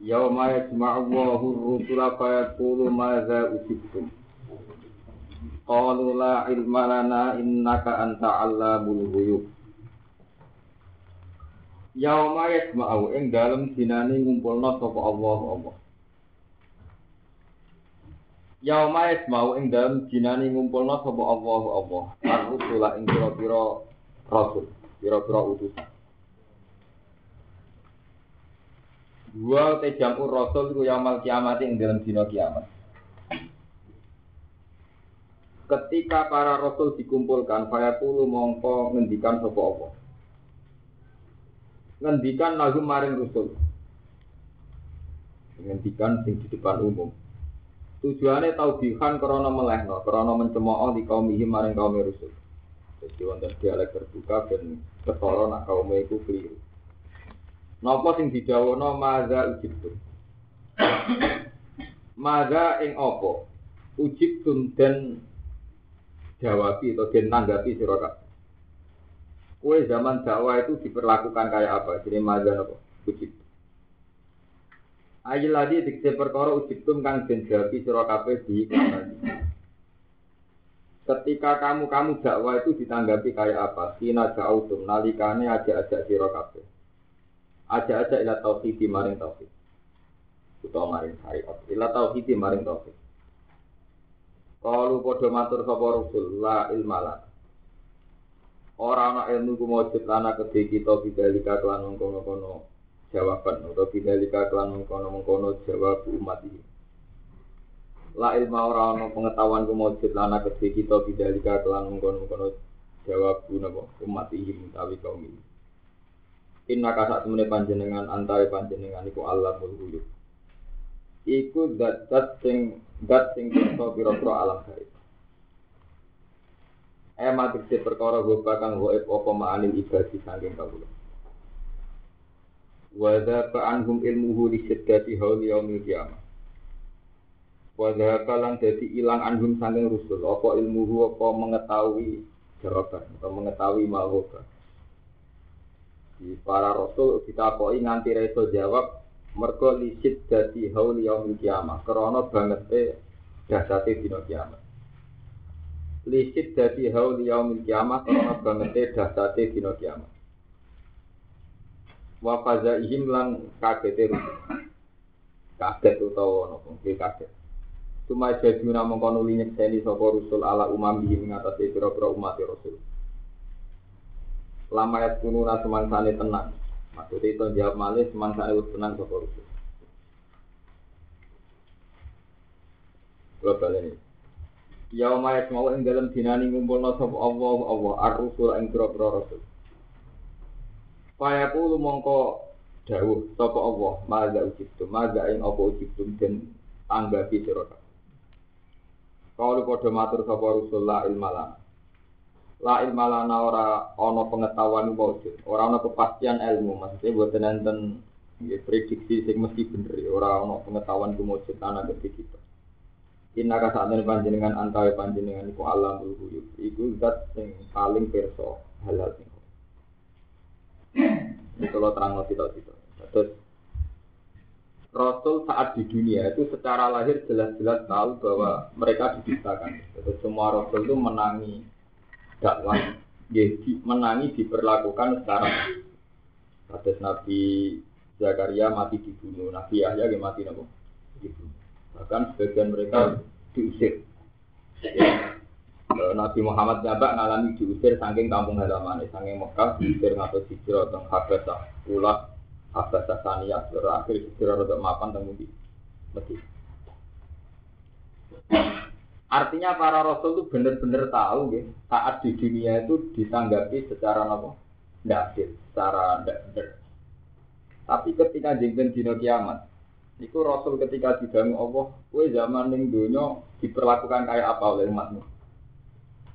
Yauma yajma'u Allahu ar-rusula fa yaqulu madza ujibtum. Qalu la ilma lana innaka anta 'allamul ghuyub. Yauma yajma'u ing dalem dinane ngumpulna sapa Allah Allah. Yauma yajma'u ing dalem dinane ngumpulna sapa Allah Allah. Ar-rusula ing pira-pira rasul, pira-pira utusan. Dua te jamur rasul iku yaumul kiamat ing dalam dina kiamat. Ketika para rasul dikumpulkan, fayaqulu mongko ngendikan sapa apa? Ngendikan lahum maring rasul. Ngendikan sing di depan umum. Tujuannya taubihan karena melehno, karena mencemooh di kaum maring kaum rasul. Jadi wonten dialek terbuka dan ketara nak kaum iku keliru. Napa sing didawono maza ujibtum? maza ing apa? Ujibtum dan jawabi atau den nanggapi sira kabeh. Kue zaman dakwah itu diperlakukan kayak apa? Jadi maza napa? Ujibtum. Ayil lagi dikse perkara ujibtum kang den jawabi sira kabeh di Ketika kamu kamu dakwah itu ditanggapi kayak apa? Kina jautum nalikane aja-aja sira kabeh aja aja ila tauhid maring tauhid. Utawa maring syariat. Ila tauhid maring tauhid. Kalau podo matur sapa Rasul la ilmala Ora ana ilmu ku mujud lana kedhe kita bidalika kelan mengkono-kono jawaban atau bidalika kelan mengkono-mengkono jawab umat ini La ilma ora ana pengetahuan ku mujud lana kedhe kita bidalika kelan mengkono-mengkono jawab umat ini utawi kaum ini Inna kasak temene panjenengan antara panjenengan iku Allah mulhuyub. Iku dat dat sing dat sing bisa pira-pira alam gaib. Ema dikse perkara goba kang goib apa ma'anil ibadi saking kawula. Wa dzaka anhum ilmuhu li syiddati hauli yaumil qiyamah. Wa dzaka lan dadi ilang anhum saking rusul apa ilmuhu apa mengetahui jawaban atau mengetahui di para rasul kita koi nganti reso jawab mergo lisit dadi haul yaumil kiamah. Krana banget e dasate dina kiamat. Lisit dadi haul yaumil kiamah krana banget e dasate dina kiamat. Wa fazaihim lan kagete kaget utawa napa nggih kaget. Cuma jadi namung kono linyek seni sapa rusul ala umam ing ngatasi pira-pira umat rasul lama ya kununa semangsane tenang. Maksudnya itu jawab malih semangsane wis tenang sapa rusuh. Kula baleni. Ya ma mau ing dalam dinani ngumpulna sapa Allah Allah ar-rusul ing pira-pira rasul. Fayaqulu mongko dawuh sapa Allah maza ujibtum maza ing apa ujibtum den anggapi sira Kalau padha matur sapa rusul la ilmalan la ilma lana ora ana pengetahuan wujud, ora ana kepastian ilmu, maksudnya buat enten ya, prediksi sing mesti bener, ora ana pengetahuan wujud ana ketika kita. Inna ka saat panjenengan antawi panjenengan iku alam huyub, iku zat sing paling perso halal sing. Itu lo terang lo tidak tidak. Terus Rasul saat di dunia itu secara lahir jelas-jelas tahu bahwa mereka diciptakan. Terus semua Rasul itu menangi dakwah ya, menangi diperlakukan secara Atas Nabi Zakaria mati dibunuh, Nabi Yahya yang mati nopo. Bahkan sebagian mereka diusir. Nabi Muhammad Jabak ngalami diusir saking kampung halaman, saking Mekah diusir ngatur hijrah tentang Habasah, ulah Habasah Saniyah, terakhir hijrah untuk mapan tentang Medina. Artinya para rasul itu benar-benar tahu ya, saat di dunia itu ditanggapi secara apa? Tidak secara tidak benar. Tapi ketika jengben dino kiamat, itu Rasul ketika dibangun Allah, kue zaman ning dunia diperlakukan kayak apa oleh umatmu?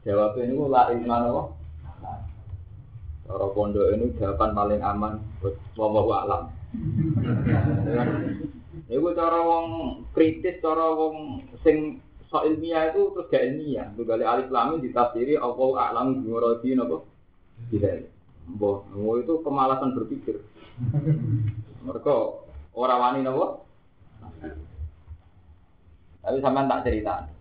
Jawabnya ini la iman Allah. Cara pondok ini jawaban paling aman buat wallahu alam. Iku cara wong kritis, cara wong sing so ilmiah itu terus gak ilmiah. Itu kali alif lam ditafsiri Allah alam bi muradi napa? Tidak. Mbah, itu kemalasan berpikir. Mereka orang wani napa? Tapi sampean tak cerita.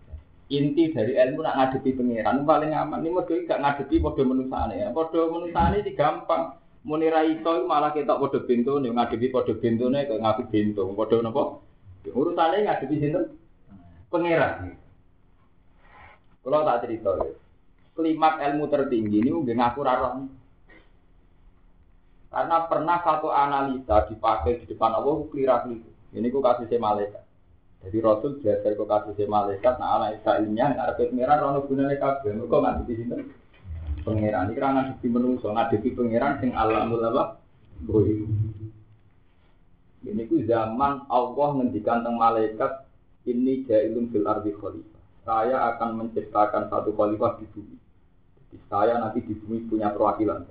Inti dari ilmu nak ngadepi pangeran paling aman. Ini model gak ngadepi mode menusane ya. Mode menusane ini gampang. Muni iso malah kita padha bentone ngadepi padha bentone kok ngaku bento. Padha napa? Urusane ngadepi sinten? Pangeran. Kalau tak cerita, klimak ilmu tertinggi ini nggih ngaku ra Karena pernah satu analisa dipakai di depan Allah keliru itu. Ini ku kasih si malaikat. Jadi Rasul belajar ku kasih si malaikat. Nah anak Israelnya ada pengiran. Rono gunanya kabel. Kok nggak di sini? Pengiran. Ini karena ngadepi menungso. Ngadepi pengiran sing alamul apa? Bohi. Ini ku zaman Allah ngendikan tentang malaikat. Ini jailun fil ardi khalifah. Saya akan menciptakan satu khalifah di bumi. Jadi saya nanti di bumi punya perwakilan.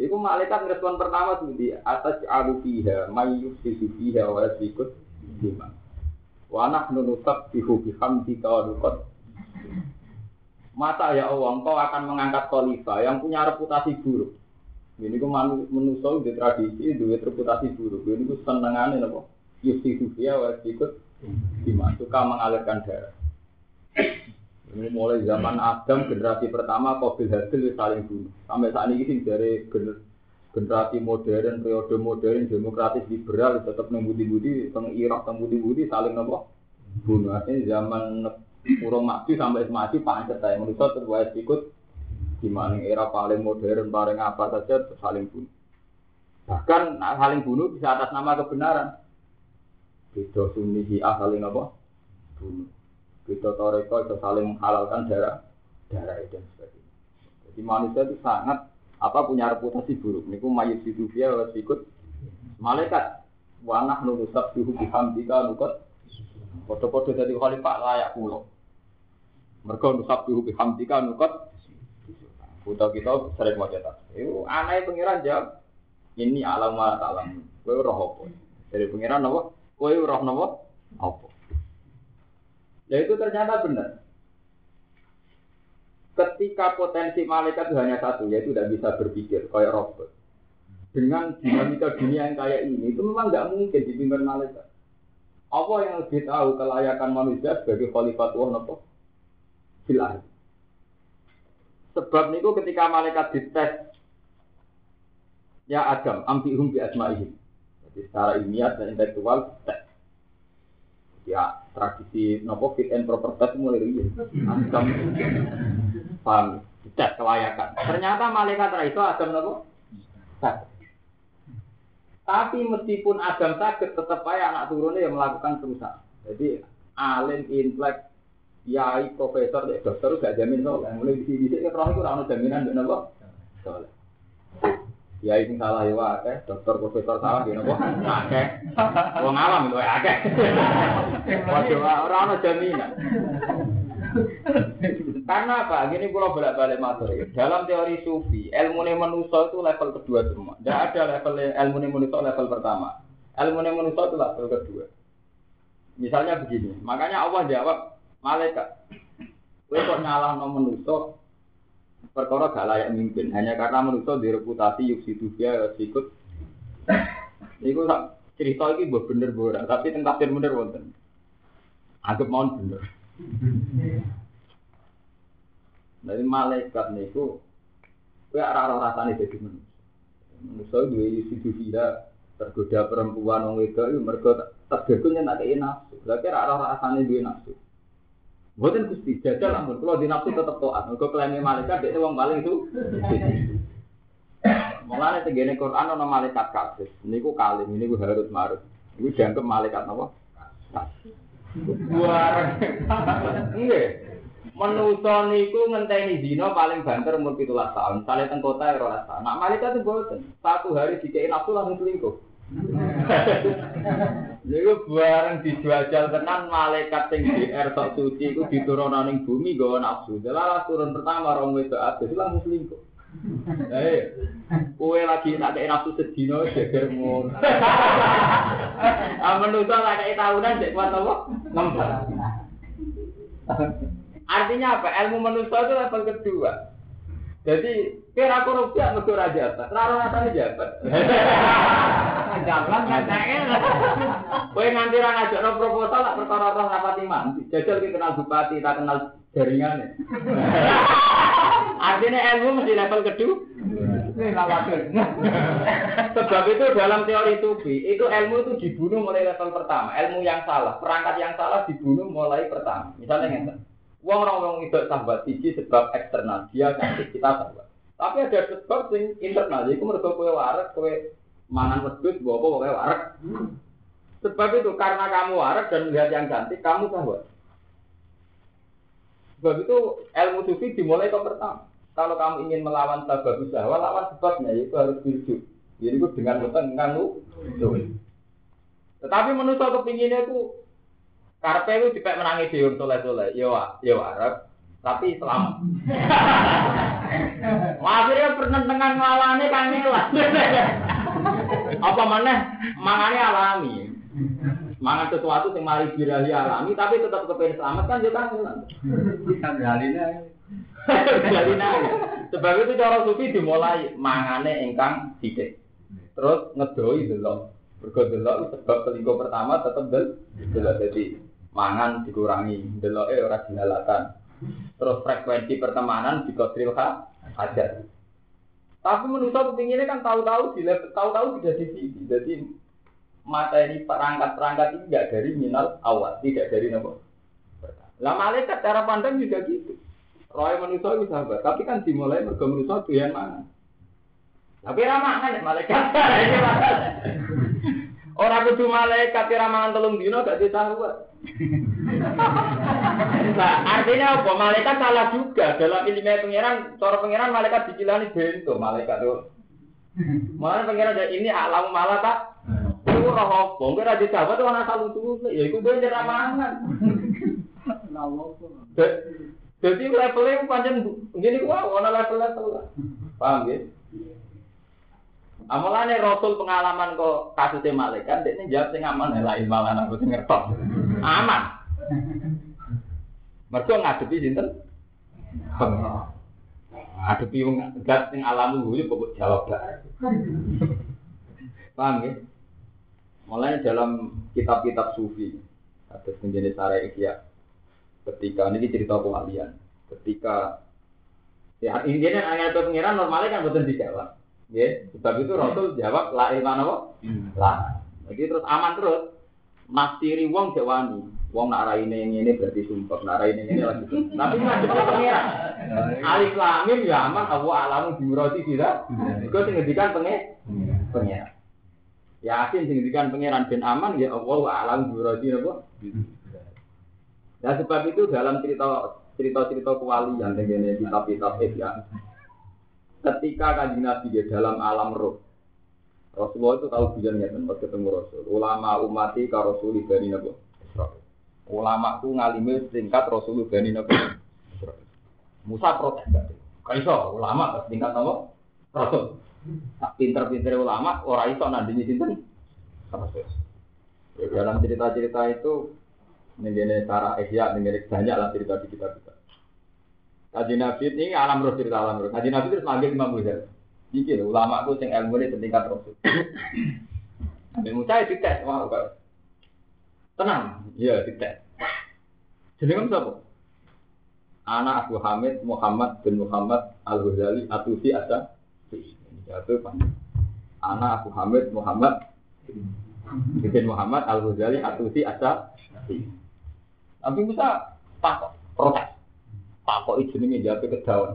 Iku malaikat respon pertama tuh di atas alu fiha mayu sisi fiha wa sikut lima. Wa nahnu nusabbihu bihamdika wa nuqad. Masa ya Allah, engkau akan mengangkat khalifah yang punya reputasi buruk. Ini ku manusia di tradisi, di reputasi buruk. Ini ku senengannya apa? Yusi fiha wa sikut lima. Suka mengalirkan darah. Ini mulai zaman Adam generasi pertama Qabil Hasil saling bunuh. Sampai saat ini sih dari generasi modern, periode modern, demokratis liberal tetap nembudi-budi, teng Irak nembudi-budi saling nopo bunuh. Artinya zaman urung maju sampai maju pancet saya manusia terbuat ikut gimana era paling modern, paling apa saja saling bunuh. Bahkan saling bunuh bisa atas nama kebenaran. Beda sunni hi'ah saling apa? Bunuh. Kita toreko itu saling menghalalkan darah darah dan sebagainya. Jadi manusia itu sangat apa punya reputasi buruk. Niku situ dia harus ikut malaikat. Wanah nurusab suhu bihamdika nukot. Foto-foto dari khalifah layak pulau. Mereka nusab suhu bihamdika nukot. Foto kita sering mau cetak. Itu aneh pengiran jawab. Ini alam alam. Kue roh apa? Dari pengiran apa? Kue roh apa? Apa? Ya itu ternyata benar. Ketika potensi malaikat itu hanya satu, yaitu tidak bisa berpikir kayak robot. Dengan dinamika dunia yang kayak ini, itu memang nggak mungkin dipimpin malaikat. Apa yang lebih tahu kelayakan manusia sebagai khalifat Allah nopo? Silah. Sebab niku ketika malaikat dites ya Adam, ambihum bi asma'ihim. Jadi secara ilmiah dan intelektual tes ya tradisi nopo fit and proper test mulai riyen. Adam paham tes kelayakan. Ternyata malaikat ra itu Adam nopo? Tapi meskipun Adam sakit tetap aja anak turunnya yang melakukan kerusakan. Jadi alim intelek yai profesor dokter gak jamin soalnya mulai di sini roh itu rano jaminan dengan apa soalnya Ya ini salah ya akeh, dokter profesor salah ya nopo akeh. Wong itu akeh. Waduh ora ono jaminan. Karena apa? Gini pulau bolak-balik matur ya. Dalam teori sufi, ilmu manusia itu level kedua semua. Tidak ada level ilmu manusia level pertama. Ilmu manusia itu level kedua. Misalnya begini, makanya Allah jawab malaikat. Kowe kok nyalah no manusia, perkara gak layak mimpin hanya karena manusia di reputasi yuk situ dia sikut Iku cerita ini buat bener buat tapi tentang tafsir bener wonten. Anggap mau bener. Dari malaikat niku kowe ora rasane dadi manusia. Manusia duwe situ dia tergoda perempuan wedok iku mergo tergoda nyentak nafsu. Lha kira ora rasane duwe nafsu. Bukan gusti jajal ampun. Kalau di nafsu tetap toat. Mereka klaimnya malaikat dia uang paling itu. Mulanya tegene Quran ono malaikat kafir. Ini ku kalim, ini ku harus marut. Ini dianggap malaikat apa? Buar. Iya. Menusa niku ngenteni dina paling banter umur 17 tahun. Sale teng kota ya 12 tahun. Nak malaikat itu boten. Satu hari dikei nafsu langsung selingkuh. Iku bareng dijajal tenan malaikat sing DR sok suci iku diturunno ning bumi nggawa nafsu. Delalah turun pertama rong wedok adus langsung selingkuh. Eh, kue lagi tak kayak nafsu sedino ngono. Ah menungso tak kayak tahunan cek kuat apa? Ngempet. Artinya apa? Ilmu manusia itu level kedua. Jadi kira korupsi mergo ora jabat, ora rasane jabat. Gampang kan Kowe nganti ra ngajakno proposal tak perkara roh rapati mandi. Jajal ki kenal bupati, tak kenal jaringane. Artinya ilmu mesti level kedua. Sebab itu dalam teori tubi, itu ilmu itu dibunuh mulai level pertama. Ilmu yang salah, perangkat yang salah dibunuh mulai pertama. Misalnya ngeten. Wong orang wong itu sahabat siji sebab eksternal, dia cantik kita sahabat. Tapi ada sebab sing internal, jadi mergo kowe warak, kowe mangan wedhus, bawa apa kowe warak. Sebab itu karena kamu warak dan melihat yang cantik, kamu sahabat. Sebab itu ilmu sufi dimulai ke pertama. Kalau kamu ingin melawan sebab usaha, lawan sebabnya yaitu harus hidup. Jadi itu dengan utang kamu. Tetapi menurut kepinginnya itu karpe itu dipek menangi diun soleh soleh, yo yo Arab, tapi selamat. Akhirnya penentangan ngalane kan lah. Apa mana? Mangannya alami. Mangan sesuatu yang mari birahi alami, tapi tetap kepengen selamat kan juga kan. Bisa beralihnya. Jalina. Sebab itu cara sufi dimulai mangane ingkang sithik. Terus ngedoi delok. Mergo delok sebab selingkuh pertama tetep del delok jadi mangan dikurangi, deloke ora dihalatan. Terus frekuensi pertemanan dikodril aja. Tapi menurut saya ini kan tahu-tahu di tahu-tahu tidak di sini. Jadi ini perangkat-perangkat ini tidak dari minal awal, tidak dari nopo. Lah malaikat cara pandang juga gitu. Roy manusia bisa sahabat, tapi kan dimulai mergo manusia doyan mana. Tapi ramah kan malaikat. Orang kudu malaikat kira mangan telung dino gak disahabat. Nah, artinya apa? Malaikat salah juga dalam ilmu pangeran. Cara pangeran malaikat dicilani bento malaikat tuh. Mana pangeran ini alam malah tak? Itu roh apa? Ada sahabat tuh anak salu tuh. Ya itu bener ramangan. Jadi levelnya panjang gini gua, warna level level lah. Paham ya? Amalane Rasul pengalaman kok kasusnya malaikat, dia jawab sing aman lain malah aku sing ngertok. Aman. Mergo ngadepi sinten? Ngadepi wong gat sing alam guyu pokok jawab lah. Paham ya? Mulai dalam kitab-kitab sufi, ada menjadi sare ikhya. Ketika ini cerita kewalian, ketika ya intinya ayat pengiran normalnya kan betul dijawab. Ya, sebab itu Rasul jawab la ilma apa? Lah. Jadi terus aman terus. Nastiri wong jawani. Wong nak raine ngene berarti sumpah, nak raine ngene lagi. Tapi ngadep ke pangeran. Alif lam mim ya aman Allah alamu biurati tidak. Iku sing ngendikan penge pangeran. Yasin sing ngendikan pangeran ben aman ya Allah alam biurati apa? Ya sebab itu dalam cerita cerita-cerita kewalian dengan kitab-kitab ya ketika kanjeng Nabi di dalam alam roh. Rasulullah itu tahu bilang ya tempat ketemu Rasul. Ulama umati ka Rasul bani Nabi Ulama itu ngalimi setingkat Rasul bani Nabi Musa protes gak? Kaiso ulama setingkat nama Rasul. Tak pinter-pinter ulama orang iso nandingi sinten. Dalam cerita-cerita itu Ini cara ihya, ini banyak lah cerita di kitab-kitab. Kaji Nabi ini alam roh cerita alam roh. Kaji Nabi terus manggil Imam Ghazali. Iki ulama aku sing ilmu ini setingkat rasul. Nabi Musa itu ya dites, wah kok. Tenang, iya dites. Jadi kan siapa? Anak Abu Hamid Muhammad bin Muhammad Al Ghazali Atusi Asa. Anak Abu Hamid Muhammad bin Muhammad Al Ghazali Atusi Asa. Nabi Musa takut protes. Pak kok jenenge jape kedawan.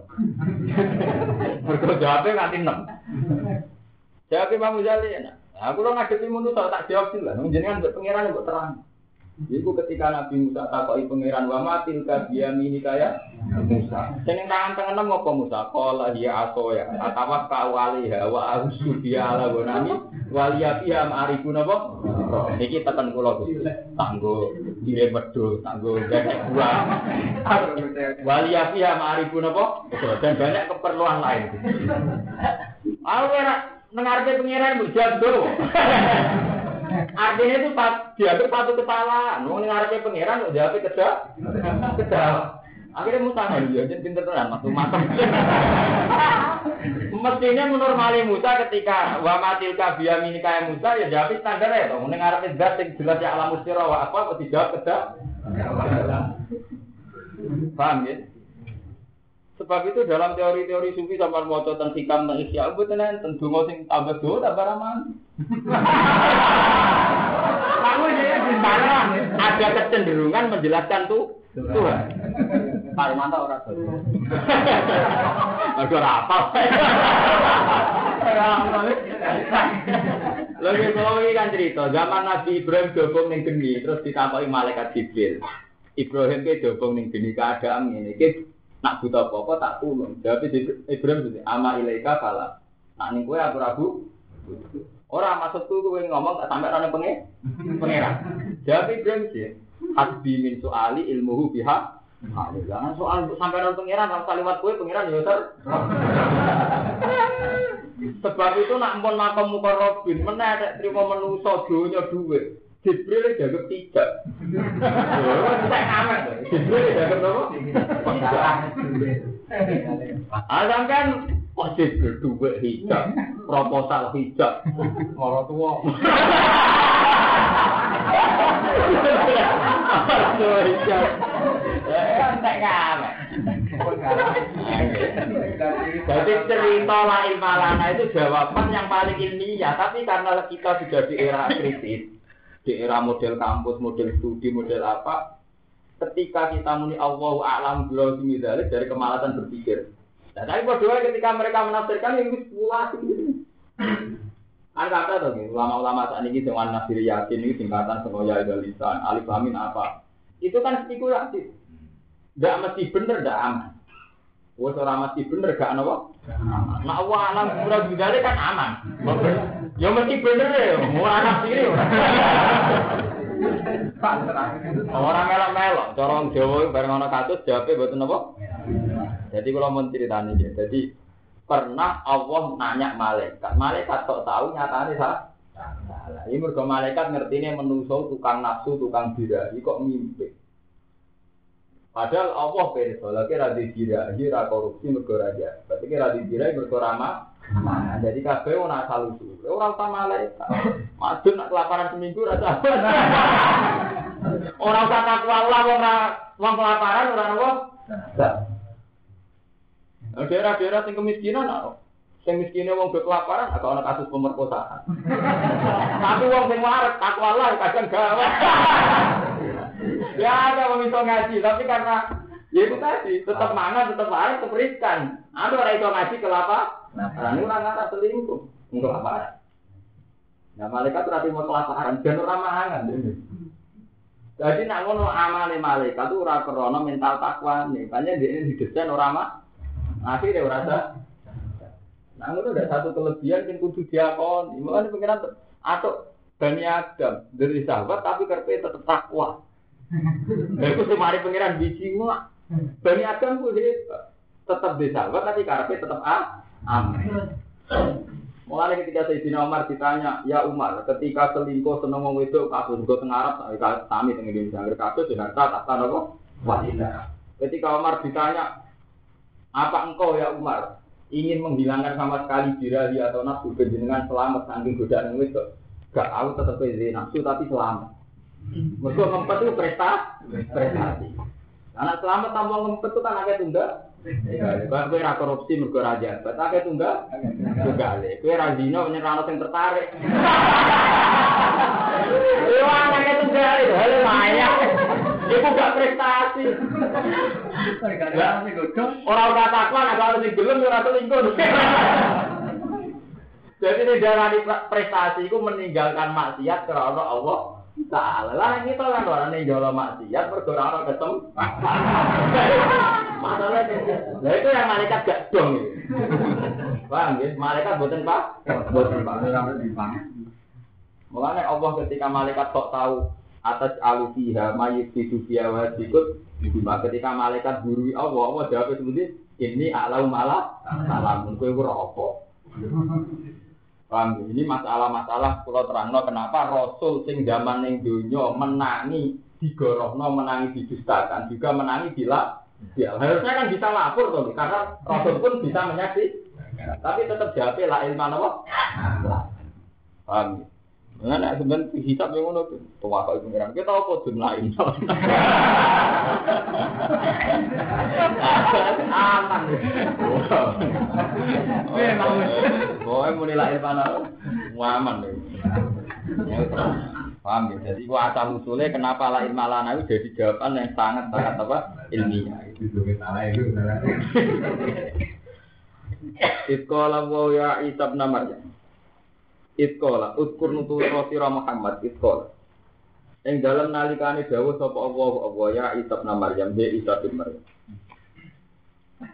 Mergo jape nganti 6. Jape Imam Ghazali ya. Aku lo ngadepi manusa tak jawab sih lah. Jenengan mbek pangeran mbok terang. Iku ketika Nabi Musa takoki pangeran wa matil ka biyamini kaya Musa. Sing ning tangan tengen apa Musa? Qala aso ya. Atawa ka waliha wa ausu biya ala gonami waliya fiha ma'arifu napa? Iki tekan kula Gusti. Tanggo dire medho, tanggo gak buah. Waliya fiha ma'arifu napa? Dan banyak keperluan lain. Aku ora nang arepe pangeran mbok jado. Artinya itu pas dianggap satu kesalahan. Mau ngarepe pangeran jawabnya kedah. Kedah. Akhirnya Musa ya, jadi pinter tenan, masuk matang. Mestinya menormali Musa ketika wa matil kabia mini kaya Musa ya jawab standar ya. Mending ngarepe zat yang jelas ya alam mustira wa apa, dijawab kedah. Paham ya? Sebab itu dalam teori-teori sufi sama mau tentang hikam tentang isya, betul enten dungo sing tambah do tambah raman. Kamu ini di ada kecenderungan menjelaskan tuh Tuhan. Pak Romanto ora dodo. Mergo ora apa. Lagi kalau ini kan cerita, zaman Nabi Ibrahim dobong ning geni, terus ditakoki malaikat Jibril. Ibrahim ke dobong ning geni keadaan ini, nak buta apa-apa tak tulung. Jawab Ibrahim itu, ama ilaika fala. Nak ning kowe aku ragu. Ora maksudku kowe ngomong tak sampai ana penge pangeran. Jawab Ibrahim sih, hasbi min soali ilmuhu biha. Jangan soal sampai ana pangeran, kalau kalimat kowe pangeran ya ter. Sebab itu nak mpun makom mukarrabin, meneh ada terima menuso donya dhuwit. Jibril jaga tidak. Tidak aman. Jibril jaga apa? Ada kan kok Jibril dhuwit hijab, proposal hijab, Moro hijab. Kan aman. Jadi cerita la ilmalana itu jawaban yang paling ilmiah, tapi karena kita sudah di era kritis, di era model kampus, model studi, model apa, ketika kita muni Allahu a'lam bi dari kemalasan berpikir. Nah, tapi berdua ketika mereka menafsirkan yang itu spekulasi. Kan kata tuh, gitu, ulama-ulama saat ini dengan Nasir Yasin ini singkatan semuanya ada alif amin apa. Itu kan spekulasi. Gak mesti bener, gak aman. Wes ora mesti bener gak apa? Allah alam pura bidale kan aman. Ya mesti bener ya, ora nafsiri ora. Ora melok-melok, cara wong Jawa bareng ana kasus jawabe mboten apa? Jadi kalau mau ceritanya ya, jadi pernah Allah nanya malaikat, malaikat kok tahu nyatanya salah. Salah. Ini mergo malaikat ngertine menungso tukang nafsu, tukang birahi kok mimpi. Padahal Allah pirsa, lagi ra dikirahi ra korupsi mergo raja. Berarti ra dikirahi mergo ramah. Nah, jadi kabeh ora asal usul. Ora usah malaikat. Nak kelaparan seminggu ra sabar. Ora usah takwa Allah wong ra wong kelaparan ora apa? Nah, Daerah-daerah sing kemiskinan nah, sing miskinnya wong kelaparan agak ana kasus pemerkosaan. Tapi wong sing waras takwa kadang gawe. ya ada wong iso ngaji, tapi karena ya itu tadi tetap mangan, tetap waras, tetap riskan. Ada orang iso ngaji kelapa, nah ini orang ngarah selingkuh, enggak kelaparan. Nah malaikat berarti mau kelaparan, dan orang mangan. Jadi nak ngono amale malaikat itu ora krana mental takwa nih, banyak dia ini didesain ora mah. Akhirnya ora ada. Nah ngono ada satu kelebihan yang kudu diakoni. Mulane pengiran atau Bani Adam dari sahabat tapi kerpe tetap takwa. Itu semari pengiran biji semua. Bani Adam ku. Tetap di sahabat tapi karpe tetap ah, aman. Mulai ketika Sayyidina Umar ditanya, ya Umar, ketika selingkuh seneng wong wedok kasus gue tengah Arab, kami tengah Indonesia, agar kasus harta tak apa wanita. Ketika Umar ditanya, apa engkau ya Umar ingin menghilangkan sama sekali birahi atau nafsu dengan selamat saking godaan wedok? Gak, aku tetap pede nafsu tapi selamat. Mereka ngempet itu prestasi, prestasi. Anak selamat tanpa ngempet itu kan agak tunggal. Kalau kue ra korupsi mergo ra jabat, akeh tunggal. Tunggal. Kue ra dino nyerano sing tertarik. Yo akeh tunggal hale maya. Iku gak prestasi. Ora ora takwa nek kalau sing gelem ora selingkuh. Jadi ini darah prestasi itu meninggalkan maksiat karena Allah Taala lah kita kan orang ini jual maksiat berdoa ketemu. Masalahnya, nah itu yang malaikat gak dong. Paham ya? Malaikat buatan pak, buatan pak. Makanya Allah ketika malaikat sok tahu atas alufiha mayit di dunia wajibut Bima ketika malaikat guru Allah, Allah jawab seperti ini alau malah salam, kue rokok. Paham? Ini masalah-masalah kalau terangno kenapa Rasul sing zaman ning donya menangi digorohno menangi didustakan juga menangi bila ya harusnya kan bisa lapor tuh karena Rasul pun bisa menyaksikan tapi tetap jawab la ilmu apa? Paham? Nah, nek sampean hisab yang ngono tuh, tua kok pengiran. Kita apa lain. Aman. Memang. Boy muni lain panah. Aman deh. Paham ya? Jadi gua asal usulnya kenapa lain malana itu jadi jawaban yang sangat sangat apa ilmiah. Iskola wa ya Isa bin Maryam. Itkola, utkur nutul sira Muhammad itkola. Ing dalam nalikane dawuh sapa Allah Allah ya Isa bin Maryam, he Isa bin Maryam.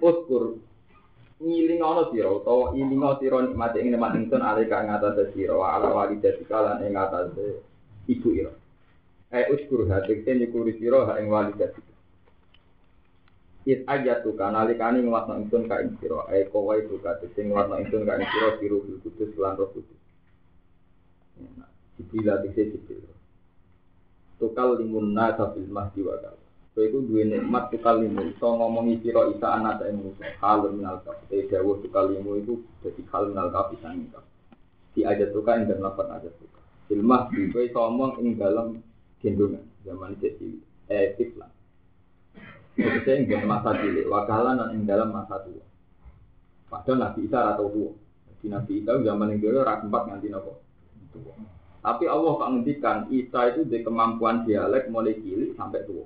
Utkur ngiling ana sira utawa ilinga sira nikmate ing nikmat ingsun alika ing atas sira ala walidati kalan ing atas ibu ira. Eh utkur hati ten nyukuri sira ha ing walidati. It ayatu kanalikane ngwasno ingsun ka ing sira, eh kowe itu ka sing ngwasno ingsun ka ing sira biru kudus lan roh kudus. Jibril atise Jibril. Tukal limun nasa fil mahdi wa kal. Kowe iku duwe nikmat tukal limun, iso ngomongi sira isa anak ing musuh. Hal minal kaf. Te dawuh tukal limu iku dadi hal minal kaf sang kaf. Di aja tukal ing dalam lafaz aja tukal. Fil mahdi iso ngomong ing dalam gendongan zaman jadi eh tiflan. Maksudnya ing dalam masa cilik, wakalan dan ing dalam masa tua. Padahal Nabi Isa atau tua. Di Nabi Isa zaman yang dulu rak empat nganti nopo. Tapi Allah kok ngendikan Isa itu di kemampuan dialek mulai cilik sampai tua.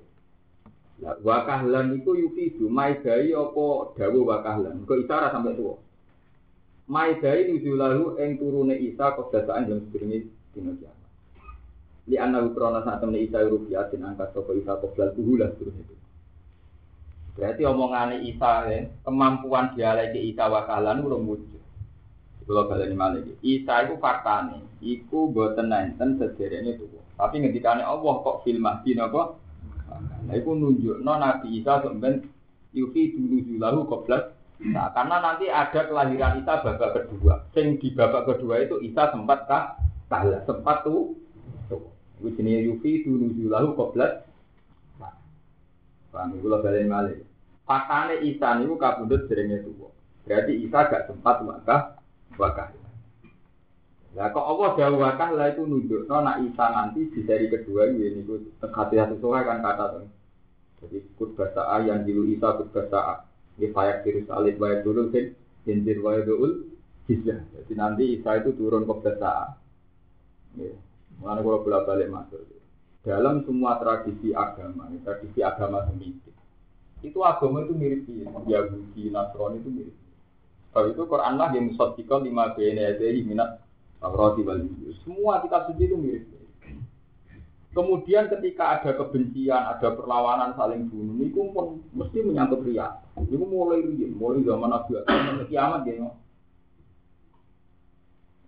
Lah wakahlan itu yufidu maidai apa dawu wakahlan. Kok Isa sampai tua. Maidai nujulahu ing turune Isa kebiasaan yang sedurunge dina kiamat. Li anna ukrona saat temen Isa rufiatin angkat sapa Isa qoblal tuhulah terus itu. Berarti omongannya Isa ya, kemampuan dialek Isa wakalan urung wujud. Kalau kalian ini Isa itu nih, iku buatan nenten sederhana itu. Tapi ketika Allah kok film mahdi nopo, nah itu nunjuk no Nabi Isa sebenarnya yufi dulu julahu koblas. Nah, karena nanti ada kelahiran Isa babak kedua. Sing di babak kedua itu Isa sempat kah kalah, sempat tuh. Itu jenis yufi dulu julahu koblas. Paham, kalau kalian malih. Faktanya Isa niku kabundut seringnya tuh. Berarti Isa gak sempat wakah wakah. Lah kok Allah jauh wakah lah itu nunjuk. No, nak Isa nanti di seri kedua ini niku hati-hati sesuai kan kata tuh. Jadi kut bahasa A yang dilu Isa kut bahasa A. Ini fayak virus alif wayak dulu kan. Jinjir wayak dulu. Jadi nanti Isa itu turun ke A. Ya. Mana kalau bolak balik masuk. Dalam semua tradisi agama, tradisi agama semitik, itu agama itu mirip Yahudi, Nasrani itu mirip. Kalau itu Quran lah yang musaddiqal lima bena yadayhi minat Taurat wal Semua kitab suci itu mirip. Kemudian ketika ada kebencian, ada perlawanan saling bunuh, itu pun mesti menyangkut ria. Itu mulai rian, mulai zaman Nabi Adam kiamat ya.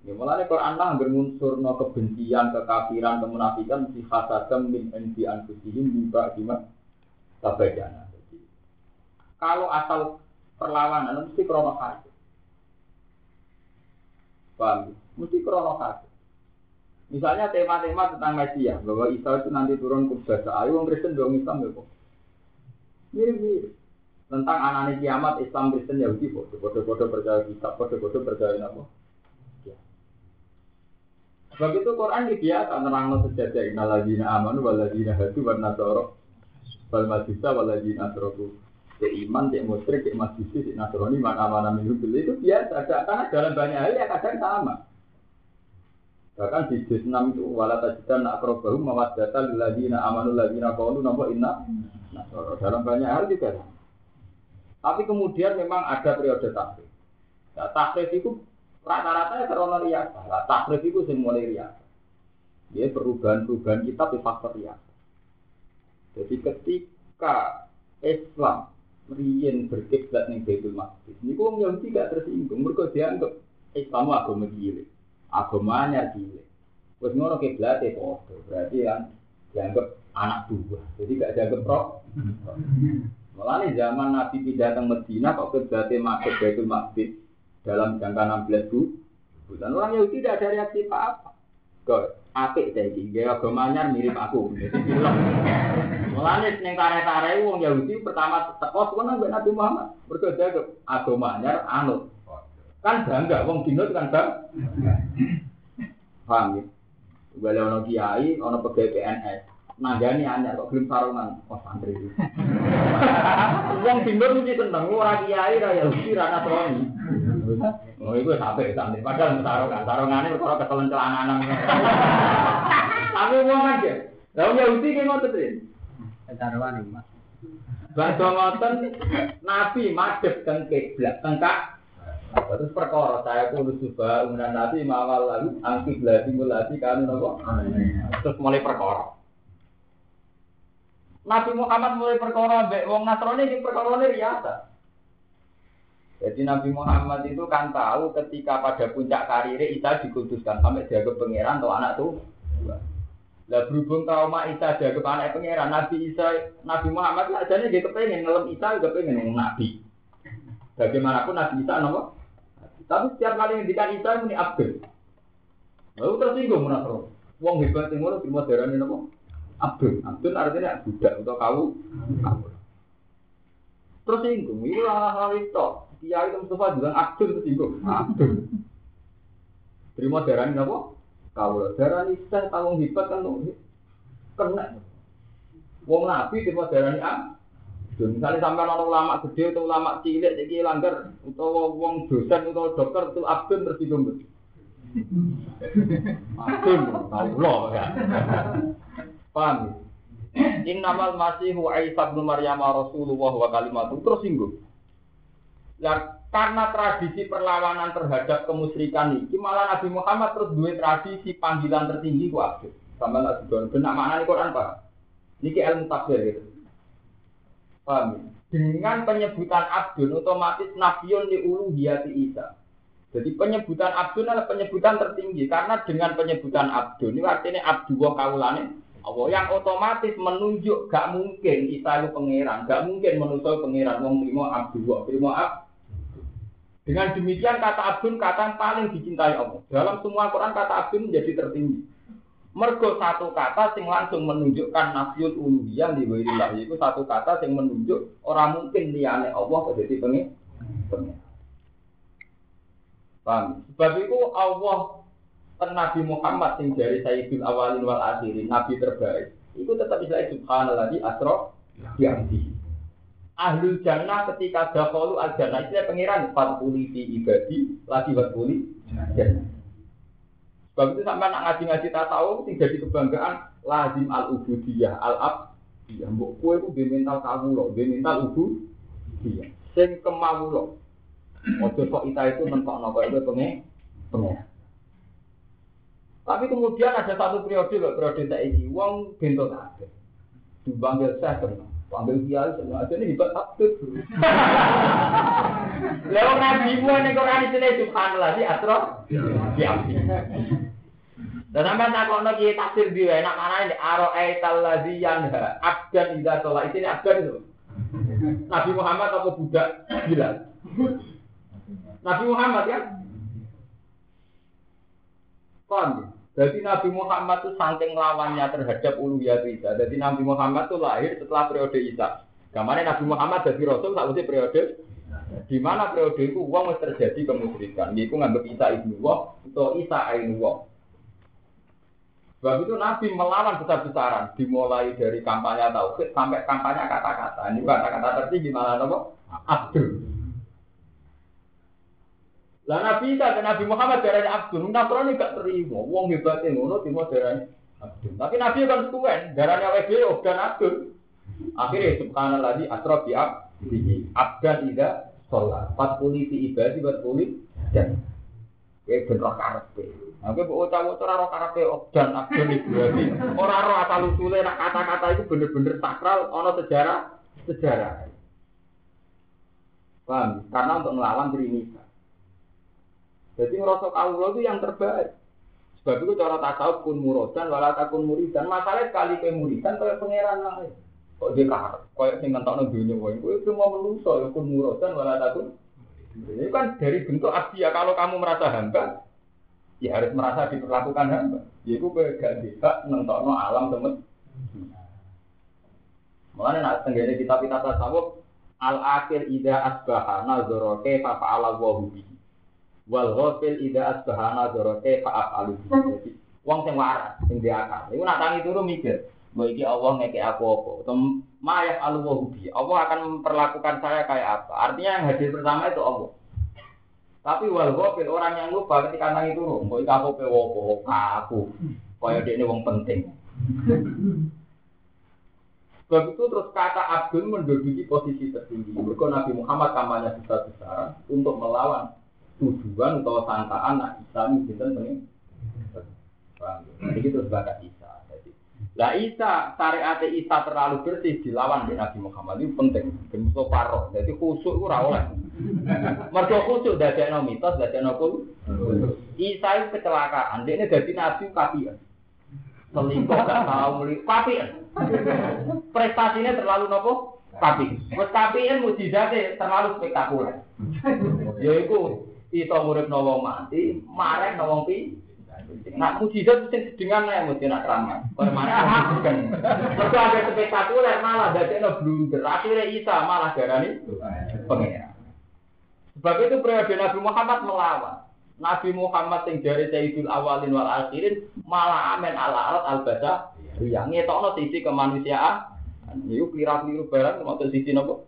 Ya mulai Quran lah berunsur no kebencian, kekafiran, kemunafikan, si hasadam min endi anfusihim bimba bima tabajana. Kalau asal perlawanan mesti krono. Paham? Mesti krono kasih. Misalnya tema-tema tentang Mesias, bahwa Isa itu nanti turun ke bahasa ayu, orang Kristen dong Islam ya kok. Mirip-mirip. Tentang anak kiamat Islam Kristen Yahudi, bodoh-bodoh percaya kitab, bodoh-bodoh percaya apa. Sebab itu Quran di biasa nerangno sejadah innalladzina amanu walladzina hadu wan nasara wal majusa walladzina asrafu. Cek iman, cek musyrik, cek majusi, cek nasrani, mana mana minum itu biasa. Karena dalam banyak hal ya kadang sama. Bahkan di juz 6 itu wala tajidan akrobahu mawaddata lilladzina amanu ladzina qalu napa inna nasara. Dalam banyak hal juga. Tapi kemudian memang ada periode takrif. Nah, takrif itu Rata-rata ya karena riasa. Lah takrif itu sing mulai riasa. Dia perubahan-perubahan kita di faktor riasa. Jadi ketika Islam riyen berkiblat ning Baitul Maqdis. Niku wong Yahudi gak tersinggung, mergo dianggap Islam agama cilik. Agama anyar cilik. Wis ngono kiblate padha. Berarti kan dianggap anak buah. Jadi gak dianggap roh. Mulane zaman Nabi pindah ke Medina kok kiblate masuk Baitul Maqdis dalam jangka 16 bu. Dan orang Yahudi tidak ada reaksi apa-apa. Apik saya iki, gaya agama anyar mirip aku. Mulane ning tare-tare wong Yahudi pertama teko suwan ambek Nabi Muhammad. Mergo dia agama anyar anut. Kan bangga wong dino kan bang. Paham ya? Bale ono kiai, ono pegawai PNS. Nanggani anyar kok belum sarungan. Oh santri. Wong dino mesti seneng ora kiai ra Yahudi ra Nasrani. Oh, itu sampai santri. Padahal sarungan, sarungane perkara keselen celananan. Tapi wong aja. Lah wong Yahudi ki ngoten, Trin. Taruhan ini, Mas. Badhe ngoten Nabi madhep teng kiblat tengkak Terus perkara saya pun coba umuran nabi mawal lalu angki belati mulati kami nopo. Terus mulai perkara. Nabi Muhammad mulai perkara mbek wong Nasrani iki perkara ini riasa. Jadi Nabi Muhammad itu kan tahu ketika pada puncak karir Isa dikuduskan sampai jaga pangeran atau anak tuh. Lah berhubung trauma Isa jaga anak pangeran, Nabi Isa, Nabi Muhammad lah jadi dia kepengen ngelem Isa juga pengen Nabi. Bagaimanapun Nabi Isa nopo. Tapi setiap kali ngendikan Isa ini Abdul. Lalu tersinggung menasro. Wong hebat yang ngono darah ini nopo. Abdul. Abdul artinya budak atau kau. Tersinggung. Ini hal-hal itu. Kiai itu Mustafa bilang Abdul tersinggung. Abdul. Terima darah ini nopo. Kau darah ini saya tanggung hebat kan kena. Wong Nabi terima darah ini Abdul. Misalnya sampai orang ulama gede atau ulama cilik jadi langgar atau wong dosen atau dokter itu abdun tersinggung. Abdun, tahu loh ya. Paham? Innamal masihu Isa bin Maryam Rasulullah wa kalimatu tersinggung. Ya, karena tradisi perlawanan terhadap kemusyrikan ini, malah Nabi Muhammad terus dua tradisi panggilan tertinggi ku abdun. Sampai Nabi Don, benak mana ini Quran pak? Ini ilmu tafsir gitu. Paham? ya? Dengan penyebutan Abdul otomatis nabiun di uluhiyati Isa. Jadi penyebutan Abdul adalah penyebutan tertinggi karena dengan penyebutan Abdul ini artinya Abdullah kaulane Allah yang otomatis menunjuk gak mungkin Isa itu pangeran, gak mungkin manusia pangeran wong terima Abdullah, terima Ab. Dengan demikian kata Abdul kata yang paling dicintai Allah. Dalam semua Quran kata Abdul menjadi tertinggi. Mergo satu kata sing langsung menunjukkan nafiul uluhiyah li wairillah itu satu kata sing menunjuk orang mungkin liyane Allah kok jadi pengen. Paham? Sebab itu Allah ten Nabi Muhammad sing dari Sayyidul Awalin wal Akhirin, Nabi terbaik. Itu tetap bisa subhanallah di asro di Ahlul jannah ketika dakhalu al jannah itu pengiran fatkuli fi ibadi lagi fatkuli jannah. Sebab itu sampai nak ngaji-ngaji tahu sing jadi kebanggaan lazim al ubudiyah al ab ya mbok kowe ku duwe mental kawula, duwe mental ubudiyah. Sing kemawula. Ojo kok kita itu mentokno kok itu pengen pengen. Tapi kemudian ada satu periode loh, periode tak ini, wong bento kabeh. Dipanggil saya tenang, panggil kiai tenang, aja ini hebat abdul. Lalu nabi mu ini Quran itu nih subhanallah di asro, diambil. Dan sampai tak kono kiai tafsir dia, enak mana ini aro aital ladzi yanha abdan ida sholat itu ini abdan itu. Nabi Muhammad atau budak bilang. Nabi Muhammad ya. Paham ya? Jadi Nabi Muhammad itu saking lawannya terhadap uluhiyat Isa. Jadi Nabi Muhammad itu lahir setelah periode Isa. Gamane Nabi Muhammad jadi Rasul tak usah periode di mana periode itu uang harus terjadi kemusyrikan. Yaitu nganggap Isa ibnu Allah atau Isa ainu Allah. Sebab itu Nabi melawan besar-besaran, dimulai dari kampanye tauhid sampai kampanye kata-kata. Ini kata-kata tertinggi malah apa? Abdul. Lah Nabi dan Nabi Muhammad darahnya Abdul, Nasrani gak terima. Wong hebatnya ngono timur darahnya Abdul. Tapi Nabi kan suwen, darahnya WB dan Abdul. Akhirnya subhanallah di asrof di abdi. Abdan ida sholat. Empat puluh di ibadi, puluh dan. Kowe ben. Nah, kowe mbok ucap ora roh karepe dan abdul Ibrahim. Ora roh asal usule nak kata-kata itu bener-bener sakral ana sejarah sejarah. Paham? Karena untuk melawan Trinita. Jadi ngerasa kaulah itu yang terbaik. Sebab itu cara tasawuf kun murodan wala takun muridan. Masalahnya sekali ke muridan kaya pangeran lain. Kok dia kahar? Kaya sing ngentokno dunya wae. Kowe cuma menuso ya kun murodan wala takun. Ini kan dari bentuk ya Kalau kamu merasa hamba, ya harus merasa diperlakukan hamba. Ya itu kowe gak bisa nentokno alam temen. Mulane nak tenggene kitab-kitab tasawuf al akhir ida asbaha nazara kaifa fa'ala wa bihi wal ghafil ida asbaha nazara kaifa af'alu? Bihi wong sing waras sing dia akal. Iku nak tangi turu mikir bahwa iki Allah ngekek aku apa? Atau mayaf alu bihi Allah akan memperlakukan saya kayak apa. Artinya yang hadir pertama itu Allah. Tapi wal ghafil orang yang lupa ketika tangi turu mbok iki aku pe opo aku. Kaya ini wong penting. Sebab itu terus kata Abdul menduduki posisi tertinggi. Mereka Nabi Muhammad kamarnya besar-besaran untuk melawan tujuan atau sangkaan nak Isa ini penting. Jadi itu sebagai Isa. Jadi, lah Isa, syariat Isa terlalu bersih dilawan di Nabi Muhammad itu penting. Bentuk paroh. Jadi khusuk itu rawol. Mereka khusuk dari mitos, dari kul. Isa itu kecelakaan. Dia ini jadi Nabi kafian. Selingkuh gak tahu melihat kafian. Prestasinya terlalu nopo? Tapi, tapi mujizatnya terlalu spektakuler. Yaiku itu murid nolong mati, marah nolong pi. Nak mujizat mesti dengan ya mesti nak ramah. Permana kan. Mergo ada spektakuler malah dadekno blunder. Akhirnya Isa malah darani pengira. Sebab itu periode Nabi Muhammad melawan. Nabi Muhammad yang dari Sayyidul Awalin wal Akhirin malah amen ala alat al basa Ya ngetokno sisi kemanusiaan. Iku kira-kira barang termasuk sisi nopo?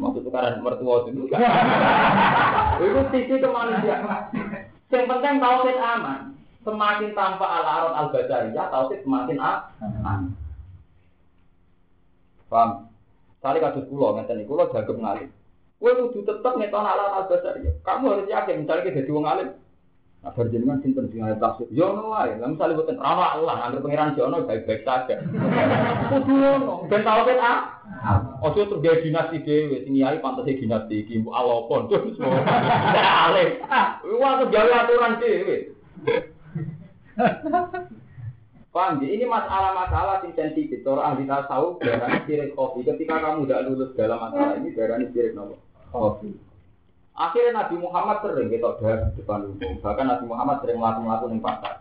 Termasuk tukaran mertua itu. Itu sisi kemanusiaan. Yang penting tauhid aman. Semakin tanpa al-arad al-basariyah, tauhid semakin aman. Paham? Kali kasus pulau, ngeten niku kula jago ngalim. Kowe kudu tetep ngeton al-arad al-basariyah. Kamu harus yakin misalnya kita jadi wong alim, Nah, berjenengan sinten sing ada tafsir. Ya ono wae. Lah misale boten ana Allah, anggere pangeran jono baik-baik saja. Kudu ono. Ben tau ben ah. Ojo terus gawe dinasti dhewe, sing yai pantese dinasti iki mbok alopon terus. Ale. Wah, tuh gawe aturan dhewe. Paham Ini masalah-masalah yang sensitif. Orang ahli tasawuf darahnya sirik kopi. Ketika kamu tidak lulus dalam masalah ini, darahnya sirik nopo. Kopi. Akhirnya Nabi Muhammad sering bahas di depan umum. Bahkan Nabi Muhammad sering melakukan di pasar.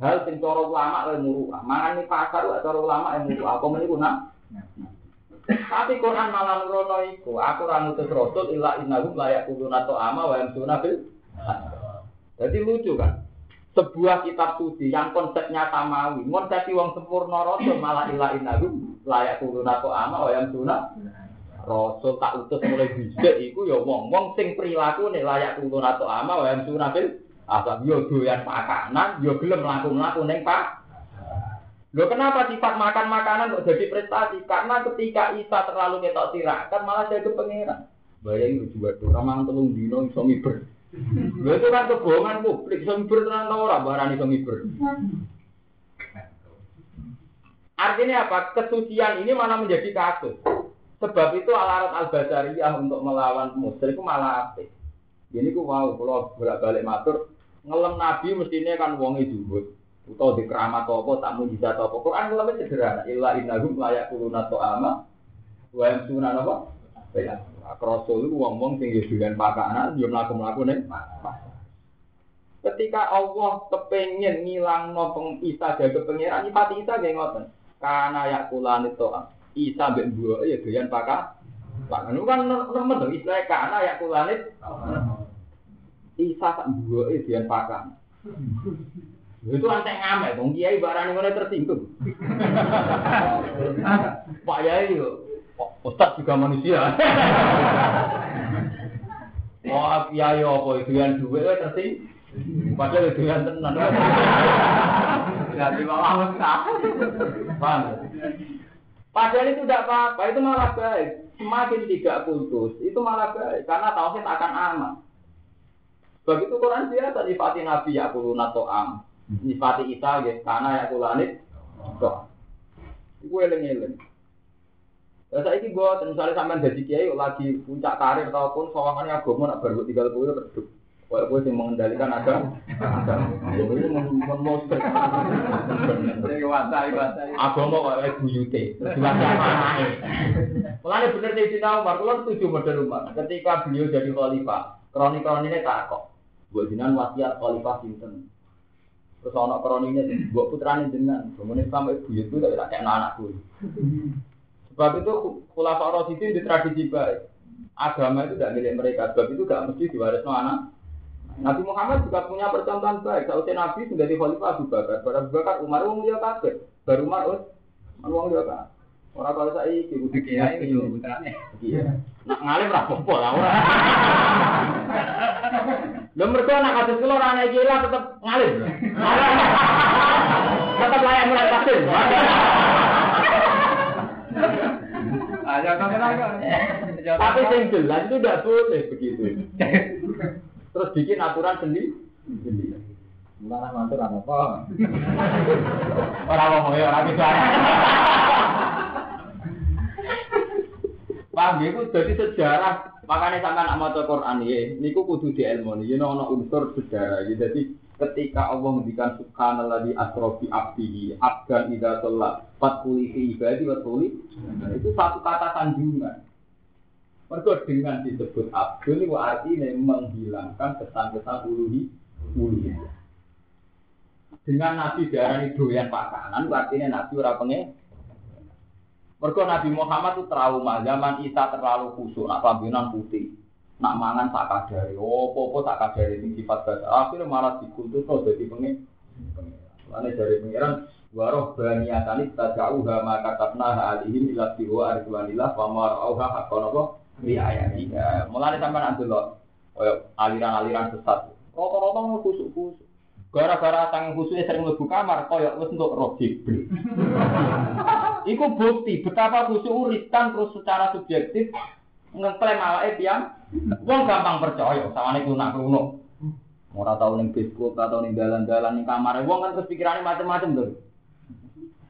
Hal sing cara ulama yang muruah. Mangan di pasar cara ulama yang muruah. Apa meniku nak? Tapi Quran malah nurono iku. Aku ora ngutus rasul illa innahum la yaquluna ama wa yamsuna bil. Jadi lucu kan? Sebuah kitab suci yang konsepnya samawi, konsep wong sempurna rasul malah illa innahum la yaquluna ama wa yamsuna Rasul tak utus mulai bisa iku ya wong-wong sing nih layak turun atau ama wa yamsuna bil asal yo doyan makanan yo gelem mlaku-mlaku ning Pak Lho kenapa sifat makan makanan kok jadi prestasi? Karena ketika Isa terlalu ketok tirakan malah jadi pengiran. Bayangin juga tuh ramang telung dino iso miber. Lho itu kan kebohongan publik iso miber tenan ora barani iso miber. Artinya apa? Kesucian ini mana menjadi kasus. Sebab itu alarat al-basariyah untuk melawan musyrik itu malah apik. Ini ku wow, kalau bolak-balik matur, ngelem nabi mestinya kan wong dhuwur. Utawa di keramat apa, tak mujizat apa. Quran ngelem sederhana. Illa innahum la yaquluna ta'ama wa yamsuna apa? Ya, itu wong-wong sing doyan pakanan, yo mlaku-mlaku ning Ketika Allah kepengen ngilang no Isa jaga pengiran, nyifat Isa gak ngoten. Karena yakulan itu Isa mbek mbok ya doyan pakak. Pak anu kan nemen dong istilah kana ya kulanit. Isa tak mbok e doyan pakak. Itu antek ngamet, dong kiai barang ngono tersinggung. Pak Yai yo, Ustaz juga manusia. Wah, kiai apa yang duwe tersinggung. Padahal yang tenan. Jadi malah Paham? Padahal itu tidak apa-apa, itu malah baik. Semakin tidak kultus, itu malah baik. Karena tauhid akan aman. Sebab itu Quran biasa nyifati Nabi ya kuluna to'am. Nyifati Isa ya karena ya kulanit to'am. Iku eling-eling. Ya saya ini gue, misalnya sampai jadi kiai lagi puncak karir ataupun sawangannya agama nak baru tinggal gue Kayak gue yang mengendalikan ada. Ini memonster. Agama kayak buyute, jelasnya mana Mulanya bener di sini Umar, kalau setuju model Umar. Ketika beliau jadi khalifah, kronik-kroniknya tak kok. Buat jinan wasiat khalifah sinten. Terus anak kroninya, buat putrane jenengan. Kemudian sampai buyut itu tak kayak anakku. Sebab itu khulafa Rasidin di tradisi baik. Agama itu tidak milik mereka. Sebab itu gak mesti diwaris anak. Nabi Muhammad juga punya percontohan baik. Sausnya Nabi menjadi khalifah Abu Bakar. Pada Abu Bakar Umar wong dia kafir. Baru Umar us wong dia kafir. Orang kalau saya iki kudu Kiai putrane. Iya. Nak ngalim ra apa lah ora. Lha mergo anak kados kula ora ana iki lah tetep ngalim. Tetep layak mulai kafir. Aja kamu lagi. Tapi yang jelas itu tidak boleh begitu. Terus bikin aturan sendiri. sendiri. Malah mantur apa? Orang ngomong ya orang itu. Paham ya, itu jadi sejarah. Makanya sampai anak maca Quran ya, niku kudu di ilmu nih. Ini unsur sejarah. Ya. Jadi ketika Allah mendikan subhanallah di asrofi abdihi, abdan idha sholat, fatkuli fi ibadi, fatkuli. Itu satu kata sanjungan. Mereka dengan disebut abdul itu artinya menghilangkan kesan-kesan uluhi uluhi. Dengan Nabi darani doyan pakanan, artinya Nabi ora pengen. Mereka Nabi Muhammad itu trauma zaman Isa terlalu khusyuk, nak pambinan putih, nak mangan tak kadari, oh popo tak kadari ini sifat bahasa. Akhirnya malah dikultus tuh jadi pengen. Lainnya dari pengiran, waroh baniatani kita jauh hama katabna alihim ila siwa arjuanillah wa mar'auha haqqan riayah iya mulai sampai loh aliran-aliran sesat. Rata-rata mau kusuk-kusuk. Gara-gara tangan khususnya sering lebih kamar koyok wis untuk roh jibril Iku bukti betapa khusyuk uritan terus secara subjektif ngeklaim awake pian wong gampang percaya sawane kunak kuno ora tau ning Facebook ora tau ning dalan-dalan ning kamar wong kan terus pikirane macam-macam tuh